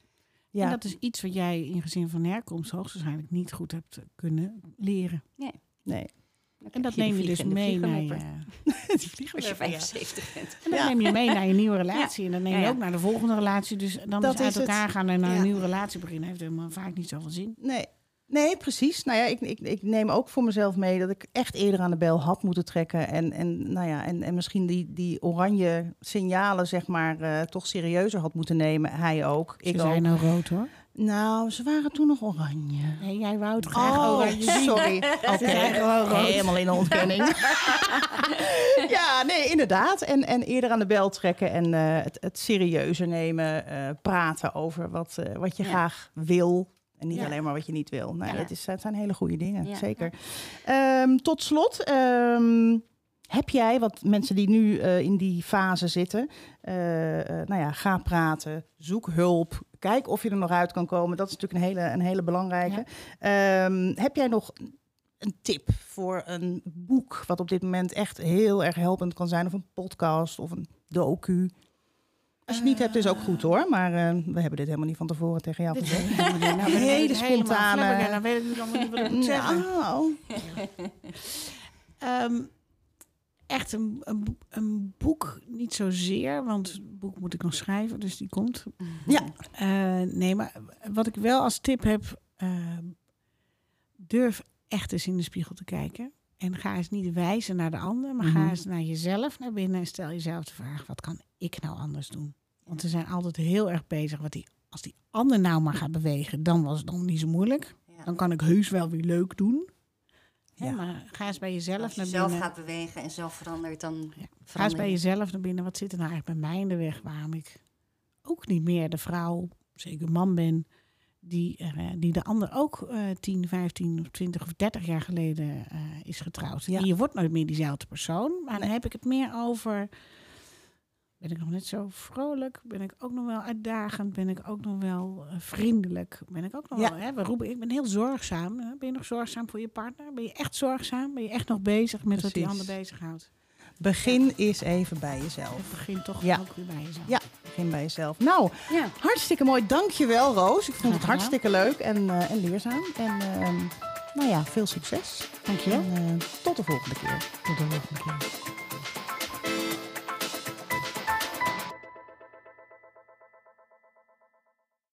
En dat is iets wat jij in gezin van herkomst hoogstwaarschijnlijk niet goed hebt kunnen leren. Nee. En dat neem je dus mee naar je, Als je weer van je. 75 bent. en dat Ja. neem je mee naar je nieuwe relatie. En dat neem je ook naar de volgende relatie. Dus dan Dat is uit het. elkaar gaan en naar een nieuwe relatie beginnen. Heeft helemaal vaak niet zoveel zin. Nee. Nee, precies. Nou ja, ik, ik, ik neem ook voor mezelf mee dat ik echt eerder aan de bel had moeten trekken. En, en, nou ja, en, en misschien die, die oranje signalen, zeg maar, eh, toch serieuzer had moeten nemen. Hij ook. Ze Ik ook. zijn nou rood hoor. Nou, ze waren toen nog oranje. Nee, jij wou het graag Oh, oranje zien. sorry. Oké, rood. helemaal in de ontkenning. ja, nee, inderdaad. En, en eerder aan de bel trekken en eh, het, het serieuzer nemen. eh, praten over wat, eh, wat je Ja. graag wil. En niet Ja. alleen maar wat je niet wil. Nou, Ja. dat, is, dat zijn hele goede dingen, Ja. zeker. Ehm, tot slot, ehm, heb jij, wat mensen die nu eh, in die fase zitten... eh, eh, nou ja, ga praten, zoek hulp, kijk of je er nog uit kan komen. Dat is natuurlijk een hele, een hele belangrijke. Ehm, heb jij nog een tip voor een boek... wat op dit moment echt heel erg helpend kan zijn? Of een podcast of een docu? Als je het niet hebt, is ook goed hoor. Maar eh, we hebben dit helemaal niet van tevoren tegen jou gezegd. Nou, ik Hele spontane-. Dan weet ik allemaal niet wat ik moet zeggen. Nou, Ehm, echt een, een, een boek niet zozeer, want het boek moet ik nog schrijven, dus die komt. ja. Eh, nee, maar wat ik wel als tip heb, ehm, durf echt eens in de spiegel te kijken. En ga eens niet wijzen naar de ander, maar ga Mhm. eens naar jezelf naar binnen en stel jezelf de vraag, wat kan ik nou anders doen? Want we zijn altijd heel erg bezig, wat die, als die ander nou maar gaat bewegen, dan was het dan niet zo moeilijk. Ja. Dan kan ik heus wel weer leuk doen. Hè, Ja. maar ga eens bij jezelf Als je naar zelf binnen. gaat bewegen en zelf verandert, dan Ja. Ga eens bij je. jezelf naar binnen. Wat zit er nou eigenlijk bij mij in de weg? Waarom ik ook niet meer de vrouw, zeker man ben, die, eh, die de ander ook eh 10, 15 of 20 of 30 jaar geleden eh, is getrouwd. Ja. En je wordt nooit meer diezelfde persoon. Maar dan heb ik het meer over. Ben ik nog net zo vrolijk? Ben ik ook nog wel uitdagend? Ben ik ook nog wel uh, vriendelijk? Ben ik ook nog Ja. wel, hè? We roepen, ik ben heel zorgzaam. Hè? Ben je nog zorgzaam voor je partner? Ben je echt zorgzaam? Ben je echt nog bezig met wat die ander bezighoudt? Begin eens even bij jezelf. Begin toch Ja. ook weer bij jezelf. Ja, begin bij jezelf. Nou, Ja. hartstikke mooi. Dankjewel, Roos. Ik vond het gedaan. hartstikke leuk en, eh, en leerzaam. En ehm, nou ja, veel succes. Dankjewel. En, eh, tot de volgende keer. Tot de volgende keer.